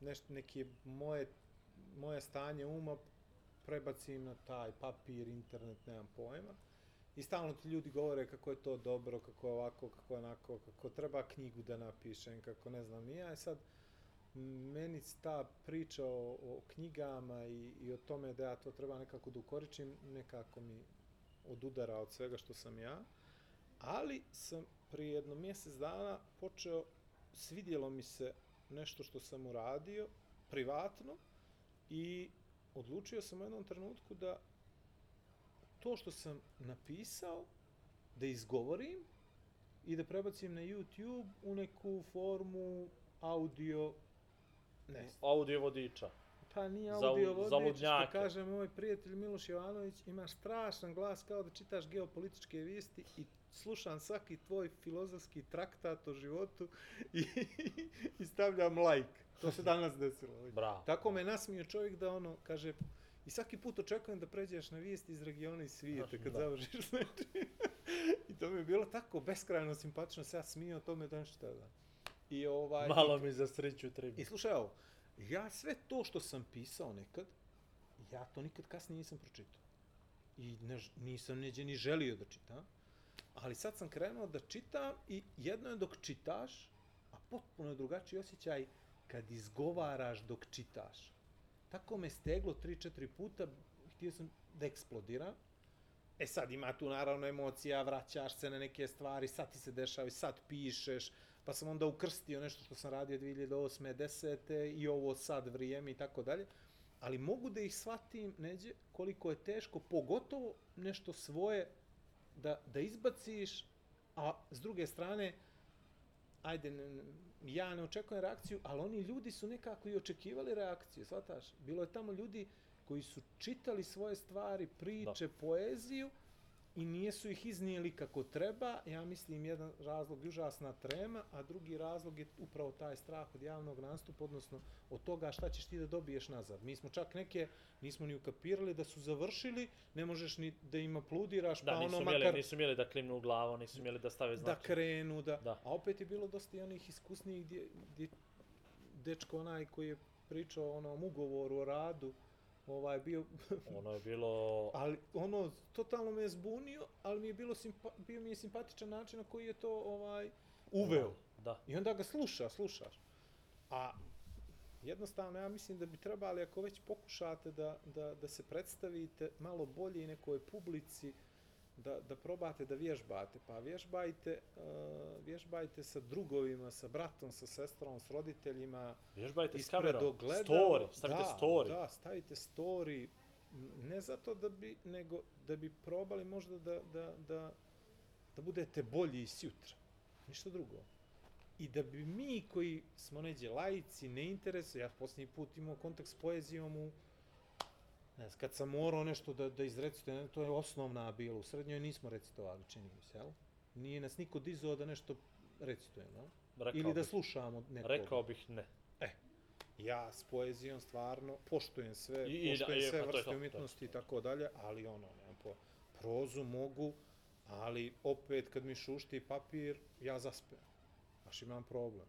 nešto, neki moje, moje stanje uma prebacim na taj papir, internet, nemam pojma. I stalno ti ljudi govore kako je to dobro, kako je ovako, kako je onako, kako treba knjigu da napišem, kako ne znam ni ja. I sad, meni ta priča o, o knjigama i, i o tome da ja to treba nekako da ukoričim, nekako mi odudara od svega što sam ja. Ali sam prije jedno mjesec dana počeo, svidjelo mi se nešto što sam uradio, privatno, i odlučio sam u jednom trenutku da to što sam napisao, da izgovorim i da prebacim na YouTube u neku formu audio, ne Audio vodiča. Pa nije audio vodič, što kaže moj prijatelj Miloš Jovanović, imaš strašan glas kao da čitaš geopolitičke vijesti i slušam svaki tvoj filozofski traktat o životu i, i stavljam like. To se danas desilo. Bravo. Tako me nasmio čovjek da ono, kaže, i svaki put očekujem da pređeš na vijesti iz regiona i svijeta kad Da. završiš s nečim. I to mi je bilo tako beskrajno simpatično, se ja smio tome da nešto da. I ovaj... Malo mi za sreću treba. I slušaj ovo, ja sve to što sam pisao nekad, ja to nikad kasnije nisam pročitao. I ne, nisam neđe ni želio da čitam. Ali sad sam krenuo da čitam i jedno je dok čitaš, a potpuno je drugačiji osjećaj kad izgovaraš dok čitaš. Tako me steglo 3-4 puta, htio sam da eksplodiram. E sad ima tu naravno emocija, vraćaš se na neke stvari, sad ti se dešava i sad pišeš, pa sam onda ukrstio nešto što sam radio 2008. 10. i ovo sad vrijeme i tako dalje. Ali mogu da ih shvatim, neđe, koliko je teško, pogotovo nešto svoje da, da izbaciš, a s druge strane, ajde, ne, ja ne očekujem reakciju, ali oni ljudi su nekako i očekivali reakciju, shvataš? Bilo je tamo ljudi koji su čitali svoje stvari, priče, da. poeziju, i nijesu ih iznijeli kako treba. Ja mislim jedan razlog je užasna trema, a drugi razlog je upravo taj strah od javnog nastupa, odnosno od toga šta ćeš ti da dobiješ nazad. Mi smo čak neke, nismo ni ukapirali da su završili, ne možeš ni da ima pludiraš, da, pa nisu ono mjeli, makar... nisu mjeli da klimnu u glavu, nisu mjeli da stave znake. Da krenu, da. da. A opet je bilo dosta i onih iskusnijih gdje, gdje dečko onaj koji je pričao o onom ugovoru o radu, ovaj bio ono je bilo ali ono totalno me je zbunio ali mi je bilo simpa, bio mi je simpatičan način na koji je to ovaj uveo. Da i onda ga sluša slušaš. A jednostavno ja mislim da bi trebali ako već pokušate da, da, da se predstavite malo bolje i nekoj publici da, da probate da vježbate. Pa vježbajte, uh, vježbajte sa drugovima, sa bratom, sa sestrom, s roditeljima. Vježbajte s kamerom, story, stavite da, story. Da, stavite story. Ne zato da bi, nego da bi probali možda da, da, da, da budete bolji i sutra. Ništa drugo. I da bi mi koji smo neđe lajci, ne interesuje, ja posljednji put imao kontakt s poezijom u Ne znam, kad sam morao nešto da, da izrecitujem, to je osnovna bila. U srednjoj nismo recitovali, čini mi se, jel? Nije nas niko dizao da nešto recitujemo, jel? Rekao Ili da bih, slušamo nekog. Rekao bih ne. E, ja s poezijom stvarno poštujem sve, I, poštujem i, sve pa vrste umjetnosti i tako dalje, ali ono, nemam po prozu mogu, ali opet kad mi šušti papir, ja zaspem. Baš imam problem.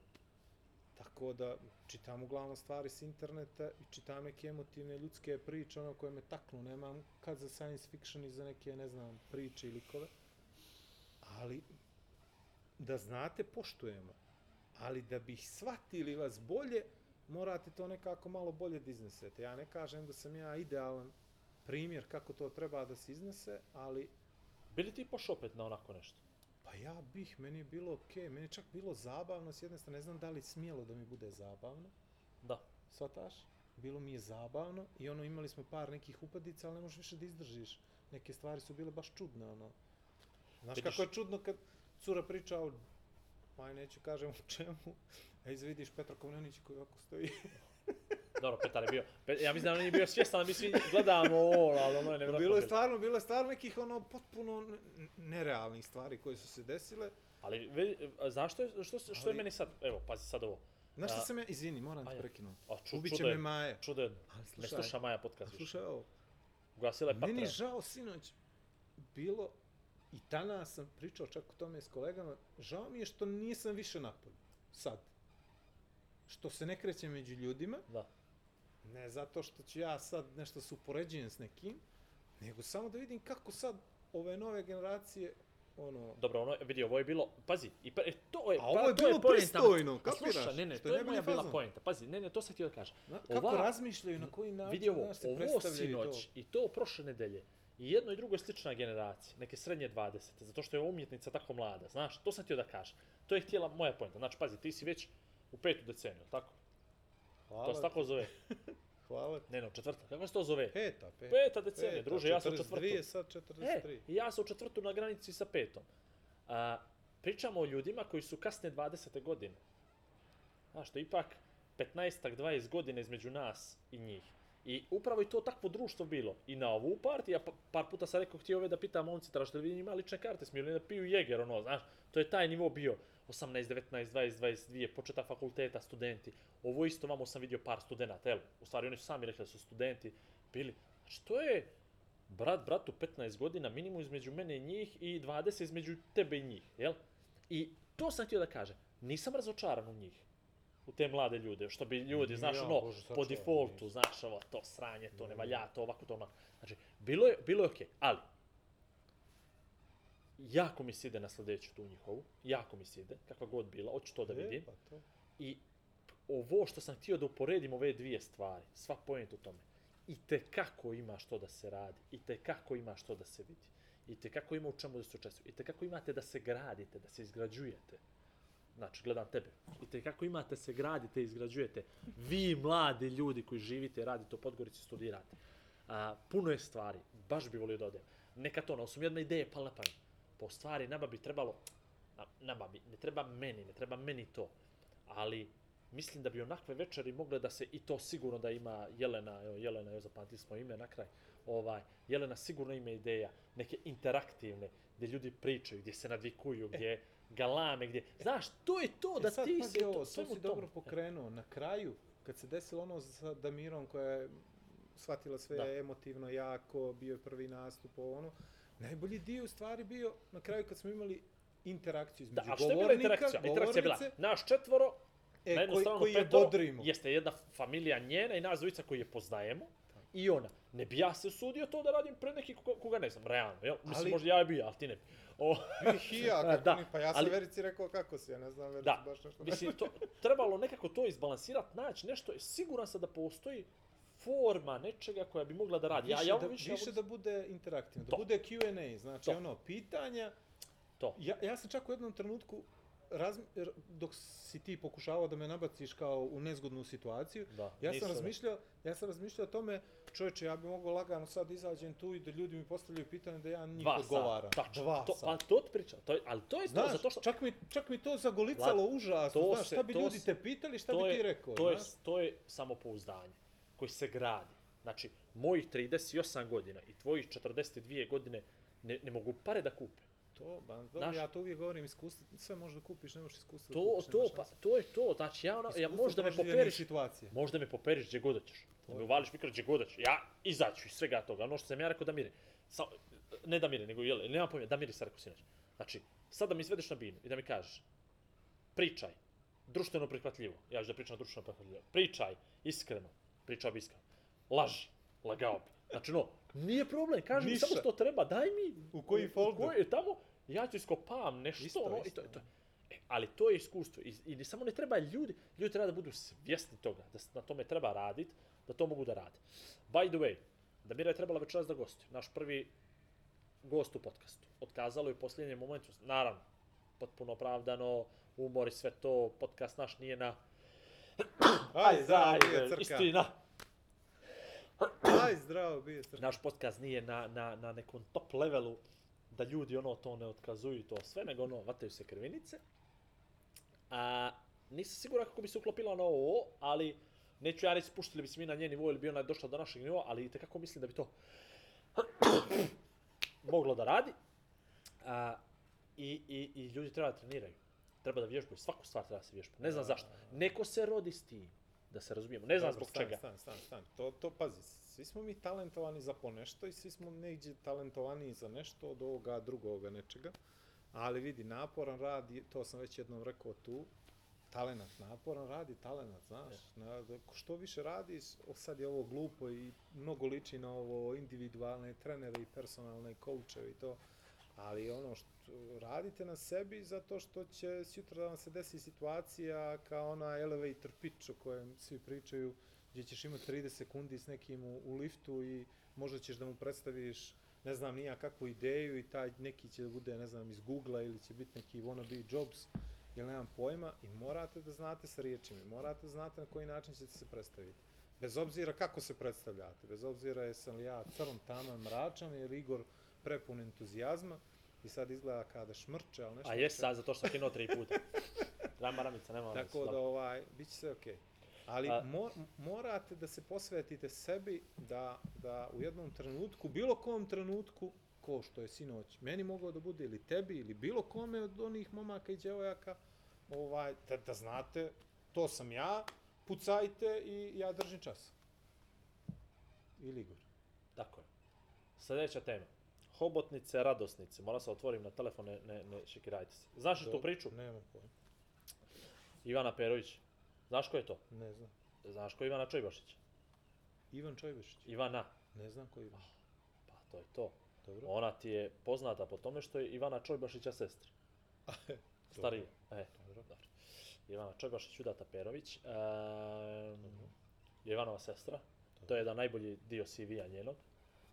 Tako da čitam uglavnom stvari s interneta i čitam neke emotivne ljudske priče, ono koje me taknu, nemam kad za science fiction i za neke, ne znam, priče i likove. Ali, da znate, poštujemo. Ali da bi shvatili vas bolje, morate to nekako malo bolje da iznesete. Ja ne kažem da sam ja idealan primjer kako to treba da se iznese, ali... Bili ti pošao opet na onako nešto? Pa ja bih, meni je bilo okej, okay. meni je čak bilo zabavno, s jedne strane, ne znam da li smjelo da mi bude zabavno. Da. Svataš? Bilo mi je zabavno i ono, imali smo par nekih upadica, ali ne možeš više da izdržiš. Neke stvari su bile baš čudne, ono. Znaš Vidiš... kako je čudno kad cura priča o, aj neću kažem o čemu, a izvidiš Petra Kovnjanić koji ovako stoji. Dobro, Petar je bio. ja mislim da on nije bio svjestan da mi svi gledamo ovo, ali ono je nevjerojatno. Bilo je stvarno, bilo je stvarno nekih ono potpuno nerealnih stvari koje su se desile. Ali vidi, zašto je, što, što ali, je meni sad, evo, pazi sad ovo. Znaš što sam ja, izvini, moram te prekinuti. A, ču, Ubiće me Maja. Čuden, ne sluša Maja podcast. Slušaj ovo. Ugasila je Meni žao sinoć bilo, i tana sam pričao čak o tome s kolegama, žao mi je što nisam više napolju. Sad. Što se ne krećem među ljudima. Da Ne zato što ću ja sad nešto se upoređujem s nekim, nego samo da vidim kako sad ove nove generacije ono... Dobro, ono, vidi, ovo je bilo, pazi, i pa, e, to je, A ovo je pa, bilo pristojno, kapiraš? Sluša, ne, ne, to je moja bila poenta, pazi, ne, ne, to sam htio da kažem. Na, kako Ova, razmišljaju, na koji način, vidi ovo, se ovo sinoć, to. i to prošle nedelje, i jedno i drugo je slična generacija, neke srednje 20, zato što je umjetnica tako mlada, znaš, to sam htio da kažem. To je htjela moja poenta, znači, pazi, ti si već u petu deceniju, tako? Hvala. To se tako zove. Hvala. Ne, no, četvrta. Kako se to zove? Peta, peta. Peta decenija, druže, ja sam u četvrtu. 42 sad 43. E, ja sam u četvrtu na granici sa petom. A, pričamo o ljudima koji su kasne 20. godine. Znaš, to ipak 15 20 godina između nas i njih. I upravo je to takvo društvo bilo. I na ovu partiju, ja pa, par puta sam rekao, htio ove da pitam momci, tražite li vi ima lične karte, smiju li da piju jeger, ono, znaš, to je taj nivo bio. 18, 19, 20, 22, početa fakulteta, studenti. Ovo isto vamo sam vidio par studenta, jel? U stvari oni su sami rekli da su studenti bili. Znači to je brat bratu 15 godina minimum između mene i njih i 20 između tebe i njih, jel? I to sam htio da kažem. Nisam razočaran u njih u te mlade ljude, što bi ljudi, znaš, ono, Bože, po defaultu, znaš, ovo, to sranje, to ne valja, to ovako, to onako. Znači, bilo je, bilo je okej, okay, ali, jako mi se ide na sljedeću tu njihovu, jako mi se ide, kakva god bila, hoću to da E, vidim. pa to. I ovo što sam htio da uporedim ove dvije stvari, sva point u tome, i te kako ima što da se radi, i te kako ima što da se vidi, i te kako ima u čemu da se učestvuje, i te kako imate da se gradite, da se izgrađujete. Znači, gledam tebe. I te kako imate se gradite, izgrađujete. Vi, mladi ljudi koji živite, radite u Podgorici, studirate. A, puno je stvari, baš bi volio da odem. Neka to, no, su mi odmah ideje pala na pamet. Po stvari, nama bi trebalo, na- nama bi, ne treba meni, ne treba meni to, ali mislim da bi onakve večeri mogle da se, i to sigurno da ima Jelena, evo Jelena, evo zapamtili smo ime na kraj, ovaj, Jelena sigurno ima ideja, neke interaktivne, gdje ljudi pričaju, gdje se nadvikuju, gdje galame, gdje, znaš, to je to, da e sad, ti si to, ovo, to svemu si dobro pokrenuo. Na kraju, kad se desilo ono sa Damirom koja je shvatila sve Da. emotivno jako, bio je prvi nastup, ono, najbolji dio u stvari bio na kraju kad smo imali interakciju Da, između a što je bila interakcija? Interakcija je bila, naš četvoro, na e, jednu koji, stranu koji je petoro, bodrimo. jeste jedna familija njena i nas dvojica koji je poznajemo, i ona. Ne bi ja se usudio to da radim pred neki koga, koga ne znam, realno, jel? Mislim, Ali- možda ja je bio, ali ti ne bi. O, Bih i ja, kako da, ni, pa ja sam ali- Verici rekao kako si, ja ne znam Verici Da, baš nešto. mislim, to, trebalo nekako to izbalansirati, naći nešto, siguran sam da postoji forma nečega koja bi mogla da radi. Ja, više, ja da, ovo više, više ja da bude interaktivno, da To. bude Q&A, znači To. ono, pitanja, to. Ja, ja sam čak u jednom trenutku, razmi, dok si ti pokušavao da me nabaciš kao u nezgodnu situaciju, Da, ja sam razmišljao, ja sam razmišljao o tome, čovječe, ja bi mogao lagano sad izađem tu i da ljudi mi postavljaju pitanje da ja njih Dva odgovaram. sata, tačno. Dva to, sata. Pa to pričam, to je, ali to je to, Znaš, zato što... čak, mi, čak mi to zagolicalo Vlad, užasno, to znaš, se- šta bi to ljudi se- te pitali, šta to bi ti rekao, to je, to je samopouzdanje koji se gradi. Znači, mojih 38 godina i tvojih 42 godine ne, ne mogu pare da kupe. To, ba, dobro, Znaš- ja to uvijek govorim, iskustvo, sve možeš da kupiš, ne možeš iskustvo da To, kupiš, to, pa, to je to. Znači, ja, ono, ja možda me poperiš, situacija. možda me poperiš gdje god hoćeš. Da me uvališ mikro gdje god hoćeš. Ja izaću iz svega toga. Ono što sam ja rekao da mire. Sa, ne da mire, nego jel, nema pojma, da mire sam rekao sinoć. Znači, sad da mi izvedeš na binu i da mi kažeš, pričaj, društveno prihvatljivo. Ja ću da pričam društveno prihvatljivo. Pričaj, iskreno, pričao bi iskreno. Laži, lagao bi. Znači, no, nije problem, kaži mi Ništa. samo što treba, daj mi. U koji U folder? koji, tamo, ja ću iskopam nešto, Isto, ono, isto, i to, to. da. E, ali to je iskustvo. I, I samo ne treba ljudi, ljudi treba da budu svjesni toga, da na tome treba raditi, da to mogu da rade. By the way, Damira je trebala večeras da gostuje. Naš prvi gost u podcastu. Otkazalo je u posljednjem momentu, naravno, potpuno opravdano, umor i sve to, podcast naš nije na... Aj, zdravo, bio ajde, crka. Istina, Aj, zdravo, bio crka. naš podcast nije na, na, na nekom top levelu da ljudi ono to ne otkazuju to sve, nego ono, vataju se krvinice. A, nisam siguran kako bi se uklopila na ovo, ali neću ja reći spuštili bi se mi na njen nivo ili bi ona došla do našeg nivoa, ali i kako mislim da bi to moglo da radi. A, i, i, I ljudi treba da treniraju. Treba da vježbaju, svaku stvar treba da se vježba. Ne znam Da. zašto. Neko se rodi s tim, da se razumijemo. Ne znam Dobro, zbog stan, čega. Stan, stan, stan. To, to, pazi, svi smo mi talentovani za ponešto i svi smo negdje talentovani za nešto od ovoga drugoga nečega. Ali vidi, naporan rad, to sam već jednom rekao tu, talenat, naporan rad i talenat, znaš. Na, da, što više radiš, sad je ovo glupo i mnogo liči na ovo individualne trenere i personalne koučeve i to. Ali ono što radite na sebi zato što će sutra da vam se desi situacija kao ona elevator pitch o kojem svi pričaju gdje ćeš imati 30 sekundi s nekim u, u liftu i možda ćeš da mu predstaviš ne znam nija kakvu ideju i taj neki će da bude ne znam iz Googlea ili će biti neki wannabe Jobs ili nemam pojma i morate da znate sa riječima, morate da znate na koji način ćete se predstaviti. Bez obzira kako se predstavljate, bez obzira jesam li ja crn, taman, mračan ili Igor prepun entuzijazma i sad izgleda kada šmrče, ali nešto... A jes sad, zato što sam kinuo tri puta. Rama ramica, nema veze, Tako da ovaj, bit će sve okej. Ali A- mo, morate da se posvetite sebi da, da u jednom trenutku, bilo kom trenutku, ko što je sinoć meni mogao da bude ili tebi ili bilo kome od onih momaka i djevojaka, ovaj, da, da znate, to sam ja, pucajte i ja držim čas. Ili Igor. Tako je. Sljedeća tema. Hobotnice, radosnice. Moram se otvorim na telefon, ne, ne, ne šekirajte se. Znaš li tu Dobro, priču? Nemam pojma. Ivana Perović. Znaš ko je to? Ne znam. Znaš ko je Ivana Čojbašić? Ivan Čojbešić. Ivana. Ne znam ko je Ivan. Pa to je to. Dobro. Ona ti je poznata po tome što je Ivana Čojbašića sestra. Starija. E, Dobro. dobro. Ivana Čojbašić, Udata Perović. Um, je Ivanova sestra. To je jedan najbolji dio CV-a njenog.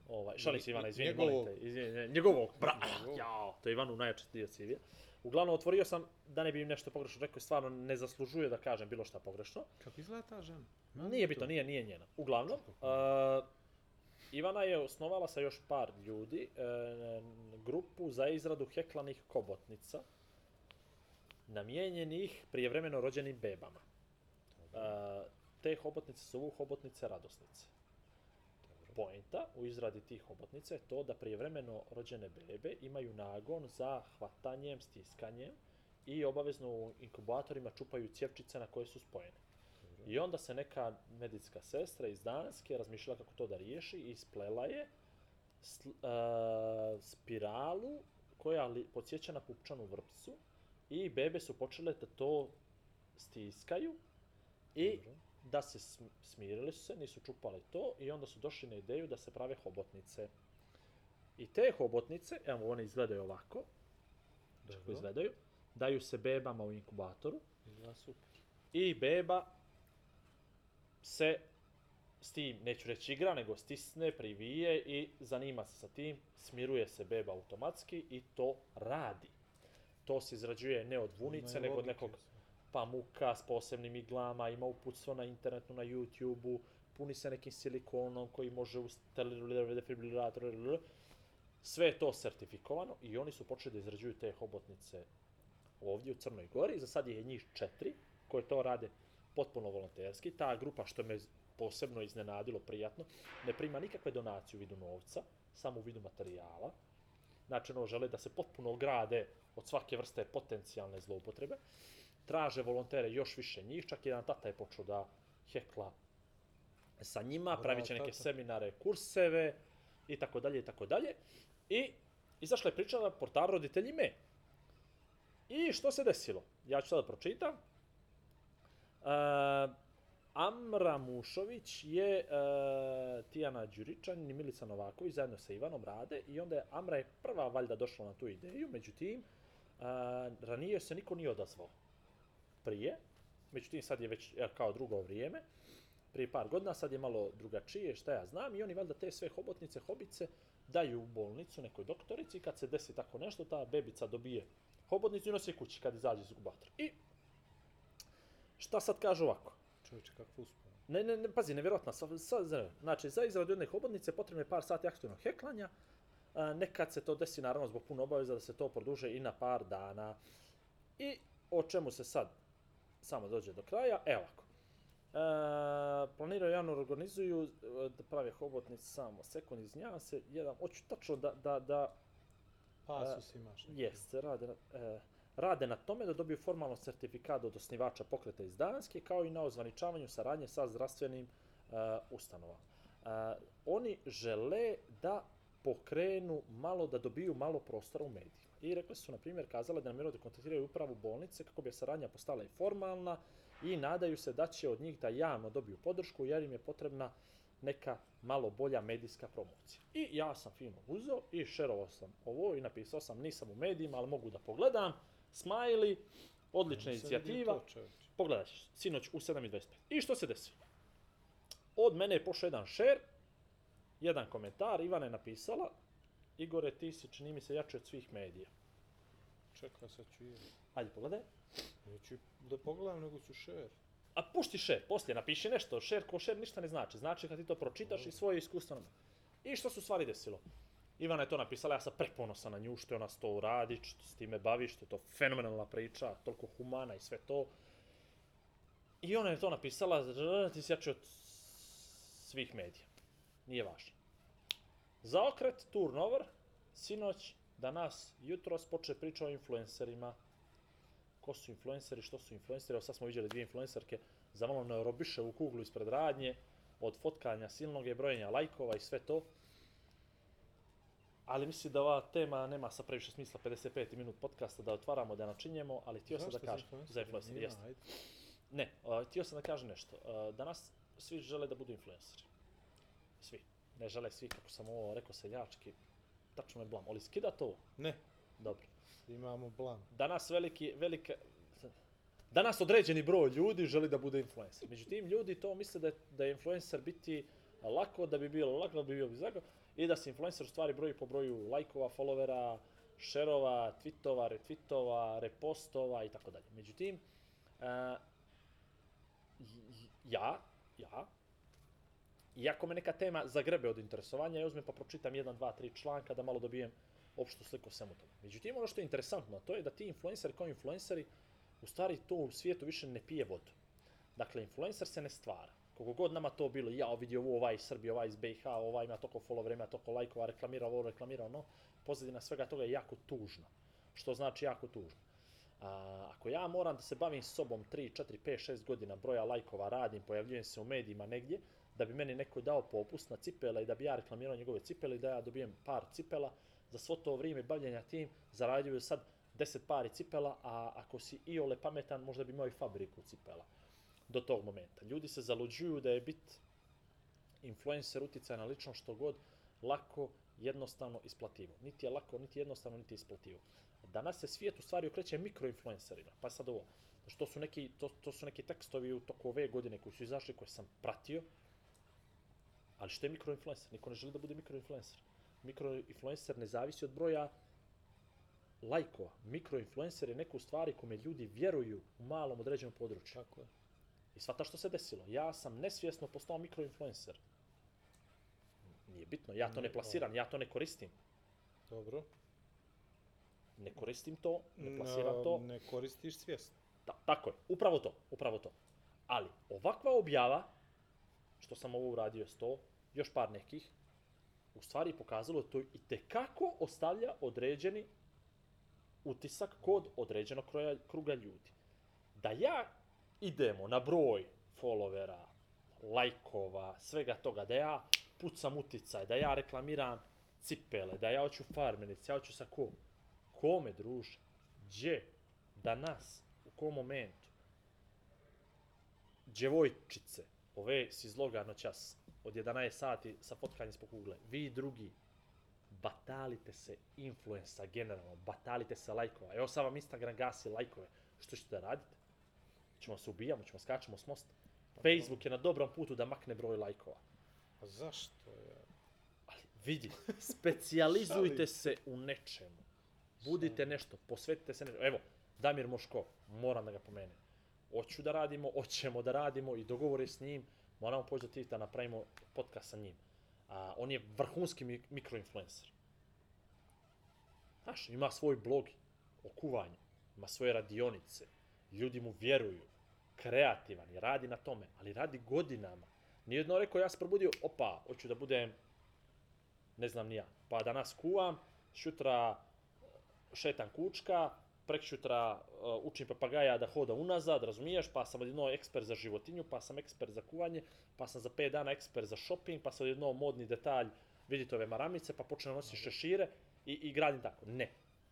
Ovaj, šalim se Ivana, izvini, Njegovog. molim te. Izvini, njegovog, bra, Njegovog. jao, to je Ivanu najjači dio CV-a. Uglavnom, otvorio sam, da ne bi im nešto pogrešno rekao, stvarno ne zaslužuje da kažem bilo šta pogrešno. Kako izgleda ta žena? Nije bitno, nije, nije njena. Uglavnom, uh, Ivana je osnovala sa još par ljudi e, grupu za izradu heklanih kobotnica namijenjenih prijevremeno rođenim bebama. E, te hobotnice su hobotnice radosnice. Poenta u izradi tih hobotnica je to da prijevremeno rođene bebe imaju nagon za hvatanjem, stiskanjem i obavezno u inkubatorima čupaju cjevčice na koje su spojene. I onda se neka medicinska sestra iz Danske razmišljala kako to da riješi i isplela je sl, uh, spiralu koja li, podsjeća na pupčanu vrpcu i bebe su počele da to stiskaju i Dobro. Da se sm- smirili su se, nisu čupali to i onda su došli na ideju da se prave hobotnice. I te hobotnice, evo one izgledaju ovako, kako Dobro. izgledaju, daju se bebama u inkubatoru Izgleda super. i beba se s tim, neću reći igra, nego stisne, privije i zanima se sa tim, smiruje se beba automatski i to radi. To se izrađuje ne od vunice, nego od nekog pamuka s posebnim iglama, ima uputstvo na internetu, na YouTube-u, puni se nekim silikonom koji može uz defibrilator, sve je to sertifikovano i oni su počeli da izrađuju te hobotnice ovdje u Crnoj Gori. Za sad je njih četiri koje to rade potpuno volonterski. Ta grupa što me posebno iznenadilo, prijatno, ne prima nikakve donacije u vidu novca, samo u vidu materijala. Znači, ono, žele da se potpuno ograde od svake vrste potencijalne zloupotrebe. Traže volontere još više njih, čak jedan tata je počeo da hekla sa njima, Bravo, pravit će neke tata. seminare, kurseve i tako dalje i tako dalje. I izašla je priča na portal roditelji me. I što se desilo? Ja ću sada pročitam. Uh, Amra Mušović je uh, Tijana Đuričan i Milica Novaković zajedno sa Ivanom rade i onda je Amra je prva valjda došla na tu ideju, međutim, uh, ranije se niko nije odazvao prije, međutim sad je već e, kao drugo vrijeme, prije par godina, sad je malo drugačije, šta ja znam, i oni valjda te sve hobotnice, hobice daju u bolnicu nekoj doktorici i kad se desi tako nešto, ta bebica dobije hobotnicu i nosi je kući kad izađe iz inkubatora. I šta sad kaže ovako? Čovječe, kakvo uspomenu. Ne, ne, ne, pazi, nevjerojatno. Sa, sa, znači, za izradu jedne hobotnice potrebno je par sati aktivnog heklanja. A, nekad se to desi, naravno, zbog puno obaveza da se to produže i na par dana. I o čemu se sad samo dođe do kraja? Evo ovako. E, planiraju javno organizuju e, da prave hobotnice samo sekund izvinjavam se jedan hoću tačno da da da Pasus imaš. neki. Jeste, rade, na- e, rade na tome da dobiju formalno certifikat od osnivača pokreta iz Danske, kao i na ozvaničavanju saradnje sa zdravstvenim e, ustanovama. E, oni žele da pokrenu malo, da dobiju malo prostora u medijima. I rekli su, na primjer, kazale da namjeruju da kontaktiraju upravu bolnice kako bi saradnja postala i formalna i nadaju se da će od njih da javno dobiju podršku jer im je potrebna neka malo bolja medijska promocija. I ja sam fino uzeo i šerovao sam ovo i napisao sam nisam u medijima, ali mogu da pogledam. Smiley, odlična inicijativa. ćeš, sinoć u 7.25. I što se desilo? Od mene je pošao jedan share, jedan komentar, Ivana je napisala, Igore, ti si, čini mi se, jači od svih medija. Čekaj, sad ću i... Ajde, pogledaj. Neću da pogledam, nego ću share. A pušti share, poslije napiši nešto, share ko share ništa ne znači. Znači kad ti to pročitaš i svoje iskustvo. nama. I što su stvari desilo? Ivana je to napisala, ja sam preponosan na nju što je ona to uradi, što s time bavi, što je to fenomenalna priča, toliko humana i sve to. I ona je to napisala, "R, ti si jači od svih medija. Nije važno. Zaokret, turnover, sinoć, danas, jutros poče priča o influencerima. Ko su influenceri, što su influenceri, evo sad smo vidjeli dvije influencerke za malo neurobiše u kuglu ispred radnje, od fotkanja silnog je brojenja lajkova i sve to. Ali mislim da ova tema nema sa previše smisla 55 minut podcasta da otvaramo, da načinjemo, ali htio sam da kažem. Za influencer, jeste. ajde. Ne, uh, htio sam da kažem nešto. Uh, danas svi žele da budu influenceri. Svi. Ne žele svi, kako sam ovo rekao seljački, tačno me blam, ali skida to. Ne, Dobro. imamo blan. Danas veliki, velika, danas određeni broj ljudi želi da bude influencer. Međutim, ljudi to misle da je, da je influencer biti lako, da bi bilo lako, da bi bio bizarno i da se influencer u stvari broji po broju lajkova, followera, šerova, tweetova, retweetova, repostova i tako dalje. Međutim, uh, ja, ja, iako me neka tema zagrebe od interesovanja, ja uzmem pa pročitam jedan, dva, tri članka da malo dobijem opštu sliku o svemu tome. Međutim, ono što je interesantno, to je da ti influenceri kao influenceri, u stvari to u svijetu više ne pije vodu. Dakle, influencer se ne stvara. Koliko god nama to bilo, ja vidio ovo, ovaj iz Srbije, ovaj iz BiH, ovaj ima toliko follow ima toliko lajkova, reklamira ovo, reklamira ono, pozadina svega toga je jako tužna. Što znači jako tužno. A, ako ja moram da se bavim sobom 3, 4, 5, 6 godina, broja lajkova radim, pojavljujem se u medijima negdje, da bi meni neko dao popust na cipele i da bi ja reklamirao njegove cipele i da ja dobijem par cipela, za svo to vrijeme bavljenja tim zaradio sad 10 pari cipela, a ako si i ole pametan, možda bi imao i fabriku cipela do tog momenta. Ljudi se zaluđuju da je bit influencer uticaj na lično što god lako, jednostavno isplativo. Niti je lako, niti jednostavno, niti isplativo. Danas se svijet u stvari okreće mikroinfluencerima. Pa sad ovo, što su neki, to, to su neki tekstovi u toku ove godine koji su izašli, koje sam pratio, ali što je mikroinfluencer? Niko ne želi da bude mikroinfluencer. Mikroinfluencer ne zavisi od broja lajkova. Mikroinfluencer je neko u stvari kome ljudi vjeruju u malom određenom području. Tako je. I svata što se desilo. Ja sam nesvjesno postao mikroinfluencer. Nije bitno, ja to ne plasiram, ja to ne koristim. Dobro. Ne koristim to, ne plasiram to. Ne koristiš svjesno. Ta, tako je, upravo to, upravo to. Ali, ovakva objava, što sam ovo uradio sto, još par nekih, u stvari pokazalo to i tekako ostavlja određeni utisak kod određenog kroja, kruga ljudi. Da ja idemo na broj followera, lajkova, svega toga, da ja pucam uticaj, da ja reklamiram cipele, da ja hoću farmenice, ja hoću sa kom? Kome, druže? Gdje? Danas? U kom momentu? Djevojčice, ove si izloga noćas, od 11 sati sa fotkanjem ispod kugle, vi drugi, batalite se influensa generalno, batalite se lajkova. Evo sad vam Instagram gasi lajkove. Što ćete da radite? Ćemo se ubijamo, ćemo skačemo s mosta. Facebook je na dobrom putu da makne broj lajkova. A zašto je? Ali vidi, specijalizujte se u nečemu. Budite nešto, posvetite se nečemu. Evo, Damir Moškov, moram da ga pomenem. Hoću da radimo, hoćemo da radimo i dogovore s njim. Moramo poći do tih da napravimo podcast sa njim. A, on je vrhunski mi mikroinfluencer. Znaš, ima svoj blog o kuvanju, ima svoje radionice, ljudi mu vjeruju, kreativan je, radi na tome, ali radi godinama. Nijedno rekao, ja se probudio, opa, hoću da budem, ne znam ni ja, pa danas kuvam, šutra šetam kučka, prekšutra uh, učim papagaja da hoda unazad, razumiješ, pa sam odjedno ekspert za životinju, pa sam ekspert za kuvanje, pa sam za 5 dana ekspert za shopping, pa sam odjedno modni detalj, vidite ove maramice, pa počnem nositi šešire i, i gradim tako. Ne.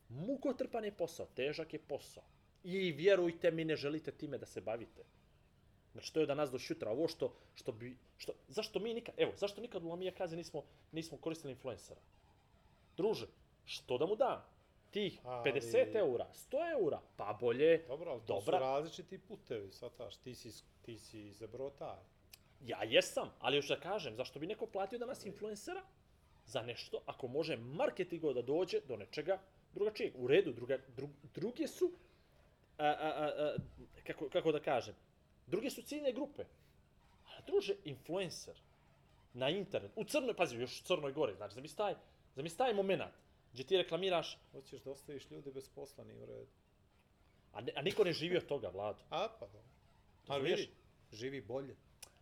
Mukotrpan je posao, težak je posao. I vjerujte mi, ne želite time da se bavite. Znači, to je da nas do šutra. Ovo što, što bi, što, zašto mi nikad, evo, zašto nikad u Lamija Kazi nismo, nismo koristili influencera? Druže, što da mu dam? Tih Ali- 50 eura, 100 eura, pa bolje, Dobro, ali to Dobra. su različiti putevi, sataš, ti si, ti si izabrao taj. ja jesam, ali još da kažem, zašto bi neko platio danas influencera za nešto, ako može marketingo da dođe do nečega drugačijeg. U redu, druga, dru, druge su, a, a, a, a, kako, kako da kažem, druge su ciljne grupe. A druže, influencer na internet, u Crnoj, pazi, još u Crnoj Gori, znači, zamisli taj, zamisli taj moment gdje ti reklamiraš, Hoćeš da ostaviš ljude bez posla, nije u redu. a, ne, a niko ne živi od toga, Vlado. A, pa da. Ali vidi, živi bolje.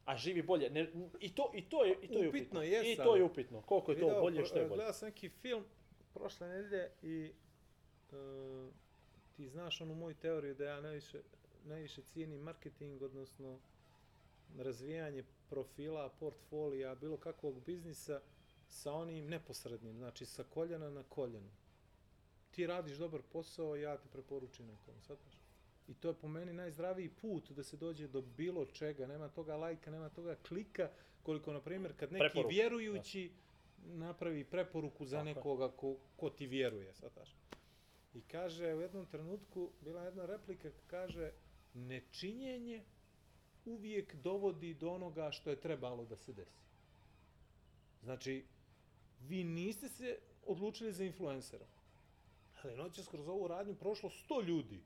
A živi bolje. Ne, I, to, I to je, i to je Upitno upitno. I to je upitno. Koliko je to Video, bolje, pro- što je bolje. Gledao sam neki film prošle nedelje i uh, ti znaš onu moju teoriju da ja najviše, najviše cijenim marketing, odnosno razvijanje profila, portfolija, bilo kakvog biznisa sa onim neposrednim, znači sa koljena na koljenu. Ti radiš dobar posao, ja te preporučim nekom, shvataš? I to je po meni najzdraviji put da se dođe do bilo čega, nema toga lajka, nema toga klika, koliko, na primjer, kad neki Preporuka, vjerujući napravi preporuku za Tako nekoga ko, ko ti vjeruje, sataš. I kaže, u jednom trenutku, bila je jedna replika, kaže, nečinjenje uvijek dovodi do onoga što je trebalo da se desi. Znači, vi niste se odlučili za influencera. Ali noćas kroz ovu radnju prošlo 100 ljudi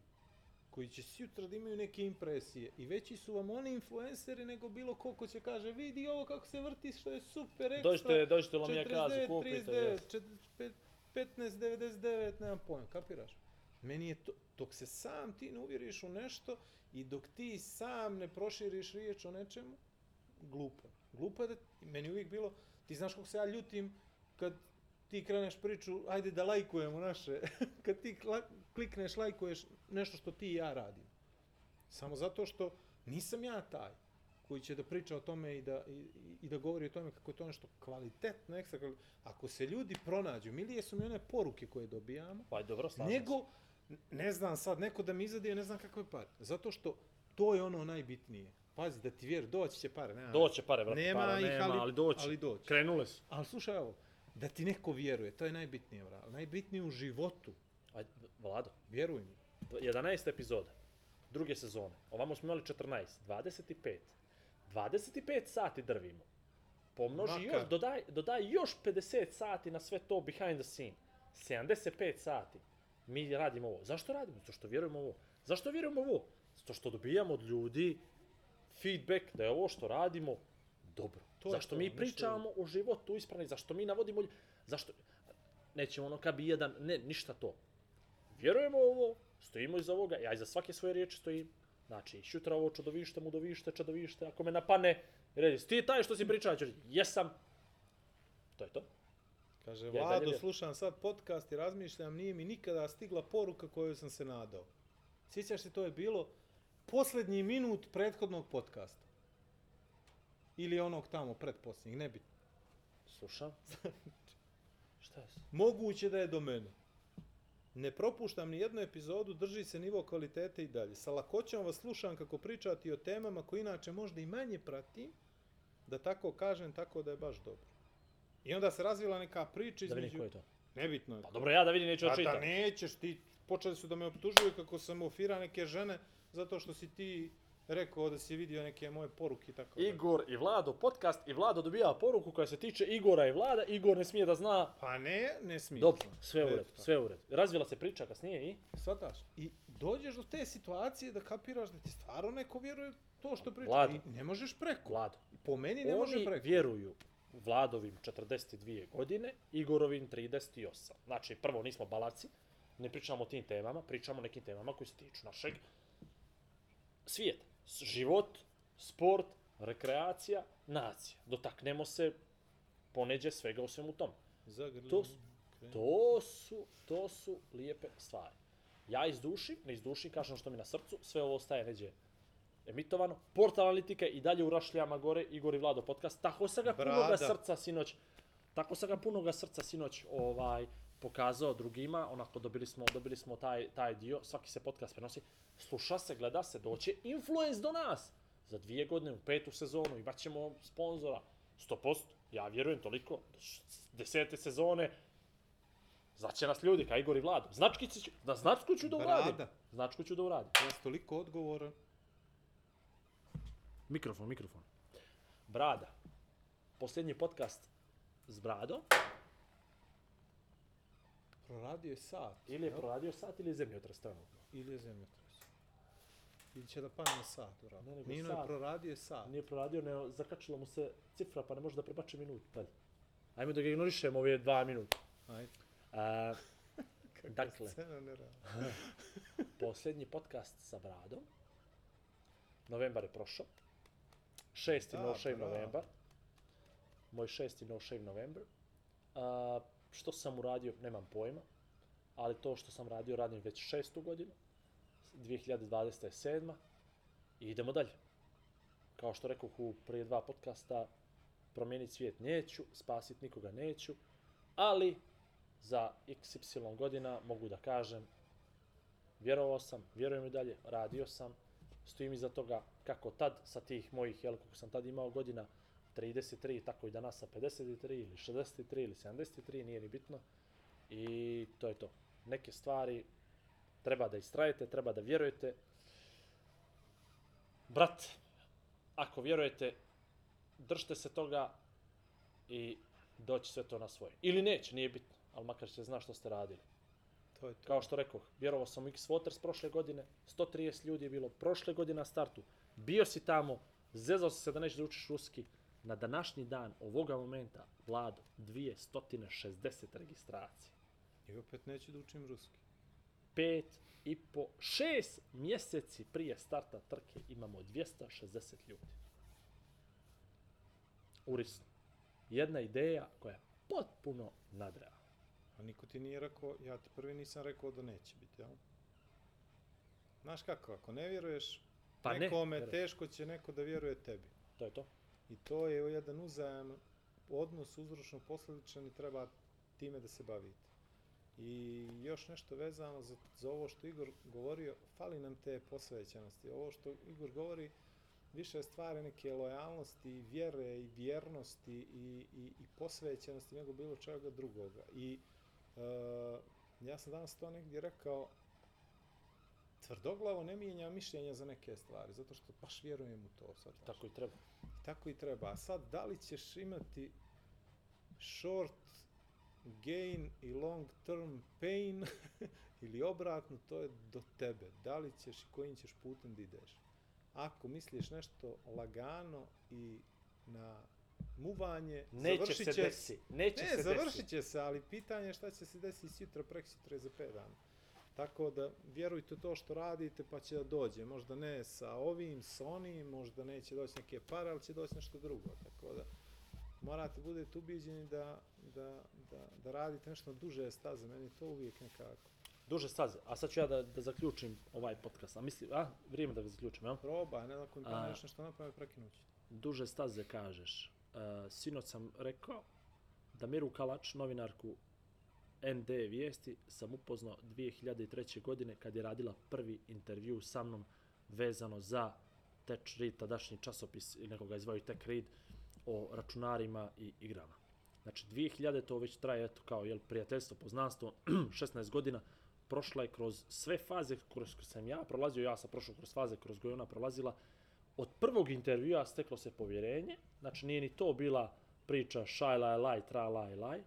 koji će sutra da imaju neke impresije i veći su vam oni influenceri nego bilo ko ko će kaže vidi ovo kako se vrti što je super ekstra. Dođite, dođite u Lamija kazu, 49, kupite. 39, jes. 45, 15, 99, nemam pojma, kapiraš? Meni je to, dok se sam ti ne uvjeriš u nešto i dok ti sam ne proširiš riječ o nečemu, glupo. Glupo je da, meni je uvijek bilo, ti znaš kako se ja ljutim kad ti kreneš priču, ajde da lajkujemo naše, kad ti klikneš, lajkuješ nešto što ti i ja radim. Samo zato što nisam ja taj koji će da priča o tome i da, i, i da govori o tome kako je to nešto kvalitetno, ekstra kvali- Ako se ljudi pronađu, milije su mi one poruke koje dobijamo, Pa dobro, slažem nego, ne znam sad, neko da mi izadije, ne znam kako je par. Zato što to je ono najbitnije. Pazi, da ti vjer, doći će pare. Nema, Doće pare, vrati, Nema para ih, nema, ali- ali, doće. ali doće. Krenule su. Ali slušaj ovo, da ti neko vjeruje, to je najbitnije, vra. Najbitnije u životu, Ajde, Vlado, vjeruj mi. 11. epizoda, druge sezone. Ovamo smo imali 14, 25. 25 sati drvimo. Pomnoži Makar. još, dodaj, dodaj još 50 sati na sve to behind the scene. 75 sati. Mi radimo ovo. Zašto radimo? Zato što vjerujemo ovo. Zašto vjerujemo ovo? Zato što dobijamo od ljudi feedback da je ovo što radimo dobro. To zašto to, mi pričamo o životu ispravno, zašto mi navodimo, zašto, nećemo ono kad bi jedan, ne, ništa to. Vjerujemo u ovo, stojimo iza ovoga, ja iza svake svoje riječi stojim. Znači, šutra ovo čudovište, mudovište, čudovište, ako me napane, reći, ti taj što si pričao, ja reći, jesam. To je to. Kaže, dalje Vlado, slušam sad podcast i razmišljam, nije mi nikada stigla poruka koju sam se nadao. Sjećaš se, to je bilo posljednji minut prethodnog podcasta. Ili onog tamo, pretposljednjeg, nebitno. Slušam. Šta je? Moguće da je do mene. Ne propuštam ni jednu epizodu, drži se nivo kvalitete i dalje. Sa lakoćom vas slušam kako pričati o temama koje inače možda i manje pratim, da tako kažem, tako da je baš dobro. I onda se razvila neka priča Da vidim između... ko je to. Nebitno je. Pa dobro, ja da vidim, neću Pa da očitati. nećeš ti, počeli su da me optužuju kako sam ofira neke žene zato što si ti rekao da si vidio neke moje poruke i tako. Igor i Vlado podcast i Vlado dobija poruku koja se tiče Igora i Vlada. Igor ne smije da zna. Pa ne, ne smiješ. Dobro, sve u redu, sve u redu. Razvila se priča kasnije i... Svataš. I dođeš do te situacije da kapiraš da ti stvarno neko vjeruje to što priča. Vlado. I ne možeš preko. Vlado. Po meni ne može Oni preko. vjeruju Vladovim 42 godine, Igorovim 38. Znači, prvo nismo balarci, ne pričamo o tim temama, pričamo o nekim temama koji se tiču našeg svijeta. Život, sport, rekreacija, nacija. Dotaknemo se poneđe svega u svemu tom. Zagrlim. To su- To su, to su lijepe stvari. Ja iz duši, ne iz duši, kažem što mi na srcu, sve ovo ostaje neđe emitovano. Portal analitike i dalje u rašljama gore, Igor i Vlado podcast. Tako sam ga punoga srca sinoć, tako sam ga punoga srca sinoć ovaj, pokazao drugima, onako dobili smo, dobili smo taj, taj dio, svaki se podcast prenosi, sluša se, gleda se, doće influence do nas. Za dvije godine, u petu sezonu, imat ćemo sponzora, 100%, ja vjerujem toliko, desete sezone, Znaće nas ljudi, kao Igor i Vlado. Značkice ću, da značku ću da uradim. Brada. Značku ću da uradim. Ja sam toliko odgovoran. Mikrofon, mikrofon. Brada. Posljednji podcast s Bradom. Proradio je sat. Ili je jel? proradio sat ili je zemljotres trenutno. Ili je zemljotres. Ili će da padne sat, bravo. Ne, Nino je sat. proradio je sat. Nije proradio, ne, zakačila mu se cifra, pa ne može da prebače minut dalje. Ajmo da ga ignorišemo ove dva minuta. Ajde. A, Dakle. posljednji podcast sa Bradom. Novembar je prošao. Šesti Da, no shave bravo. novembar. Moj šesti no shave novembar. A, što sam uradio, nemam pojma. Ali to što sam radio, radim već šestu godinu. 2020. je sedma. I idemo dalje. Kao što rekao u prije dva podcasta, promijeniti svijet neću, spasiti nikoga neću, ali za XY godina mogu da kažem vjerovao sam, vjerujem i dalje, radio sam, stojim iza toga kako tad sa tih mojih, jel, koliko sam tad imao godina, 33, tako i danas sa 53 ili 63 ili 73, nije ni bitno. I to je to. Neke stvari treba da istrajete, treba da vjerujete. Brat, ako vjerujete, držite se toga i doći sve to na svoje. Ili neće, nije bitno, ali makar se zna što ste radili. To je to. Kao što rekoh, vjerovao sam u X Waters prošle godine, 130 ljudi je bilo prošle godine na startu. Bio si tamo, zezao si se da nećeš da učiš ruski. Na današnji dan, ovoga momenta, Vlado, 260 registracija. I opet neću da učim ruski. Pet i po, šest mjeseci prije starta trke imamo 260 ljudi. Urisno. Jedna ideja koja je potpuno nadrealna. A niko ti nije rekao, ja ti prvi nisam rekao da neće biti, jel? Znaš kako, ako ne vjeruješ Pa ne, nekome, vjerujem. teško će neko da vjeruje tebi. To je to. I to je jedan uzajem odnos uzročno posledičan i treba time da se bavite. I još nešto vezano za, za ovo što Igor govorio, fali nam te posvećenosti. Ovo što Igor govori, više je stvari neke lojalnosti, vjere i vjernosti i, i, i posvećenosti nego bilo čega drugoga. I e, ja sam danas to negdje rekao, tvrdoglavo ne mijenja mišljenja za neke stvari, zato što baš vjerujem u to. Sad, Tako i treba. Tako i treba. A sad, da li ćeš imati short gain i long term pain ili obratno, to je do tebe. Da li ćeš i kojim ćeš putem da ideš. Ako misliš nešto lagano i na muvanje, Neće završit se će desi. Neće Ne, se završit desi. će se, ali pitanje je šta će se desiti sutra, preksutra i za 5 dana. Tako da vjerujte u to što radite pa će da dođe. Možda ne sa ovim, sa onim, možda neće doći neke pare, ali će doći nešto drugo. Tako da morate budete ubiđeni da, da, da, da radite nešto duže staze. Meni to uvijek nekako. Duže staze. A sad ću ja da, da zaključim ovaj podcast. A misli, a, vrijeme da ga zaključim, jel? Proba, ne da ako A- nešto napravi, prekinuću. Duže staze kažeš. Uh, sinoć sam rekao da Miru Kalač, novinarku ND vijesti, sam upoznao 2003. godine kad je radila prvi intervju sa mnom vezano za Tech Read, tadašnji časopis nekoga izvaju Tech Read o računarima i igrama. Znači 2000 to već traje eto kao jel prijateljstvo, poznanstvo, 16 godina prošla je kroz sve faze kroz koje sam ja prolazio, ja sam prošao kroz faze kroz koje je ona prolazila. Od prvog intervjua steklo se povjerenje, znači nije ni to bila priča šaj laj laj, tra laj laj.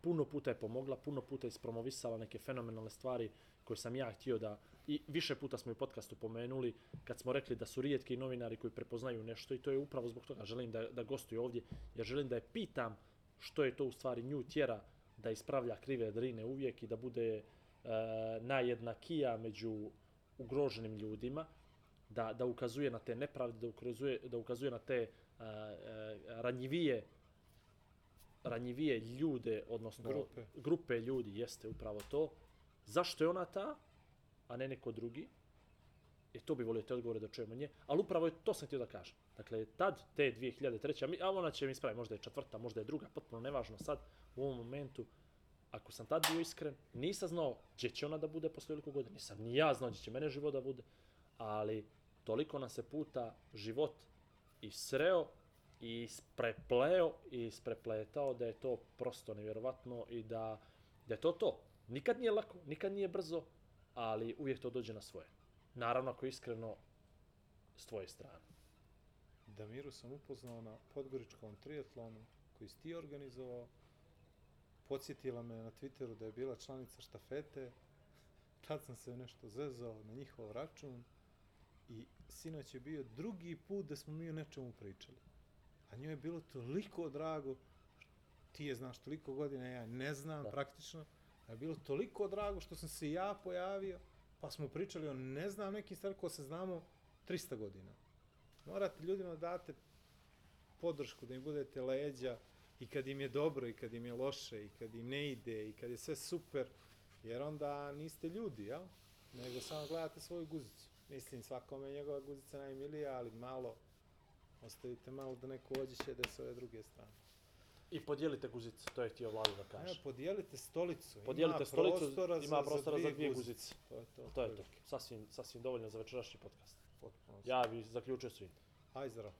Puno puta je pomogla, puno puta je ispromovisala neke fenomenalne stvari koje sam ja htio da, i više puta smo i u podcastu pomenuli, kad smo rekli da su rijetki novinari koji prepoznaju nešto i to je upravo zbog toga. Želim da, da gostuje ovdje, jer želim da je pitam što je to u stvari nju tjera da ispravlja krive drine uvijek i da bude e, najjednakija među ugroženim ljudima, da, da ukazuje na te nepravde, da ukazuje, da ukazuje na te e, e, ranjivije ranjivije ljude, odnosno Grupe. grupe ljudi, jeste upravo to. Zašto je ona ta, a ne neko drugi? E to bi volio te odgovore da čujemo nje, ali upravo je to sam htio da kažem. Dakle, tad, te 2003. A, ona će mi ispraviti, možda je četvrta, možda je druga, potpuno nevažno sad, u ovom momentu, ako sam tad bio iskren, nisam znao gdje će ona da bude posle toliko godina, nisam ni ja znao gdje će mene život da bude, ali toliko nas se puta život i sreo i isprepleo i isprepletao da je to prosto nevjerovatno i da, da je to to. Nikad nije lako, nikad nije brzo, ali uvijek to dođe na svoje. Naravno, ako iskreno s tvoje strane. Damiru sam upoznao na Podgoričkom triatlonu koji si ti organizovao. Podsjetila me na Twitteru da je bila članica štafete. Tad sam se nešto zezao na njihov račun. I sinoć je bio drugi put da smo mi o nečemu pričali. A njoj je bilo toliko drago, ti je znaš toliko godina, ja ne znam Da. praktično, a je bilo toliko drago što sam se ja pojavio, pa smo pričali o ne znam nekim stvari koje se znamo 300 godina. Morate ljudima da date podršku, da im budete leđa i kad im je dobro i kad im je loše i kad im ne ide i kad je sve super, jer onda niste ljudi, jel? Nego samo gledate svoju guzicu. Mislim, svakome je njegova guzica najmilija, ali malo, ostavite malo da neko ođe šede s ove druge strane. I podijelite guzice, to je htio Vlado da kaže. podijelite stolicu. Podijelite ima stolicu, prostora ima prostora za dvije guzice. To je to. To je to. Sasvim, sasvim dovoljno za večerašnji podcast. Potpuno. Ja bih zaključio svim. Aj zdravo.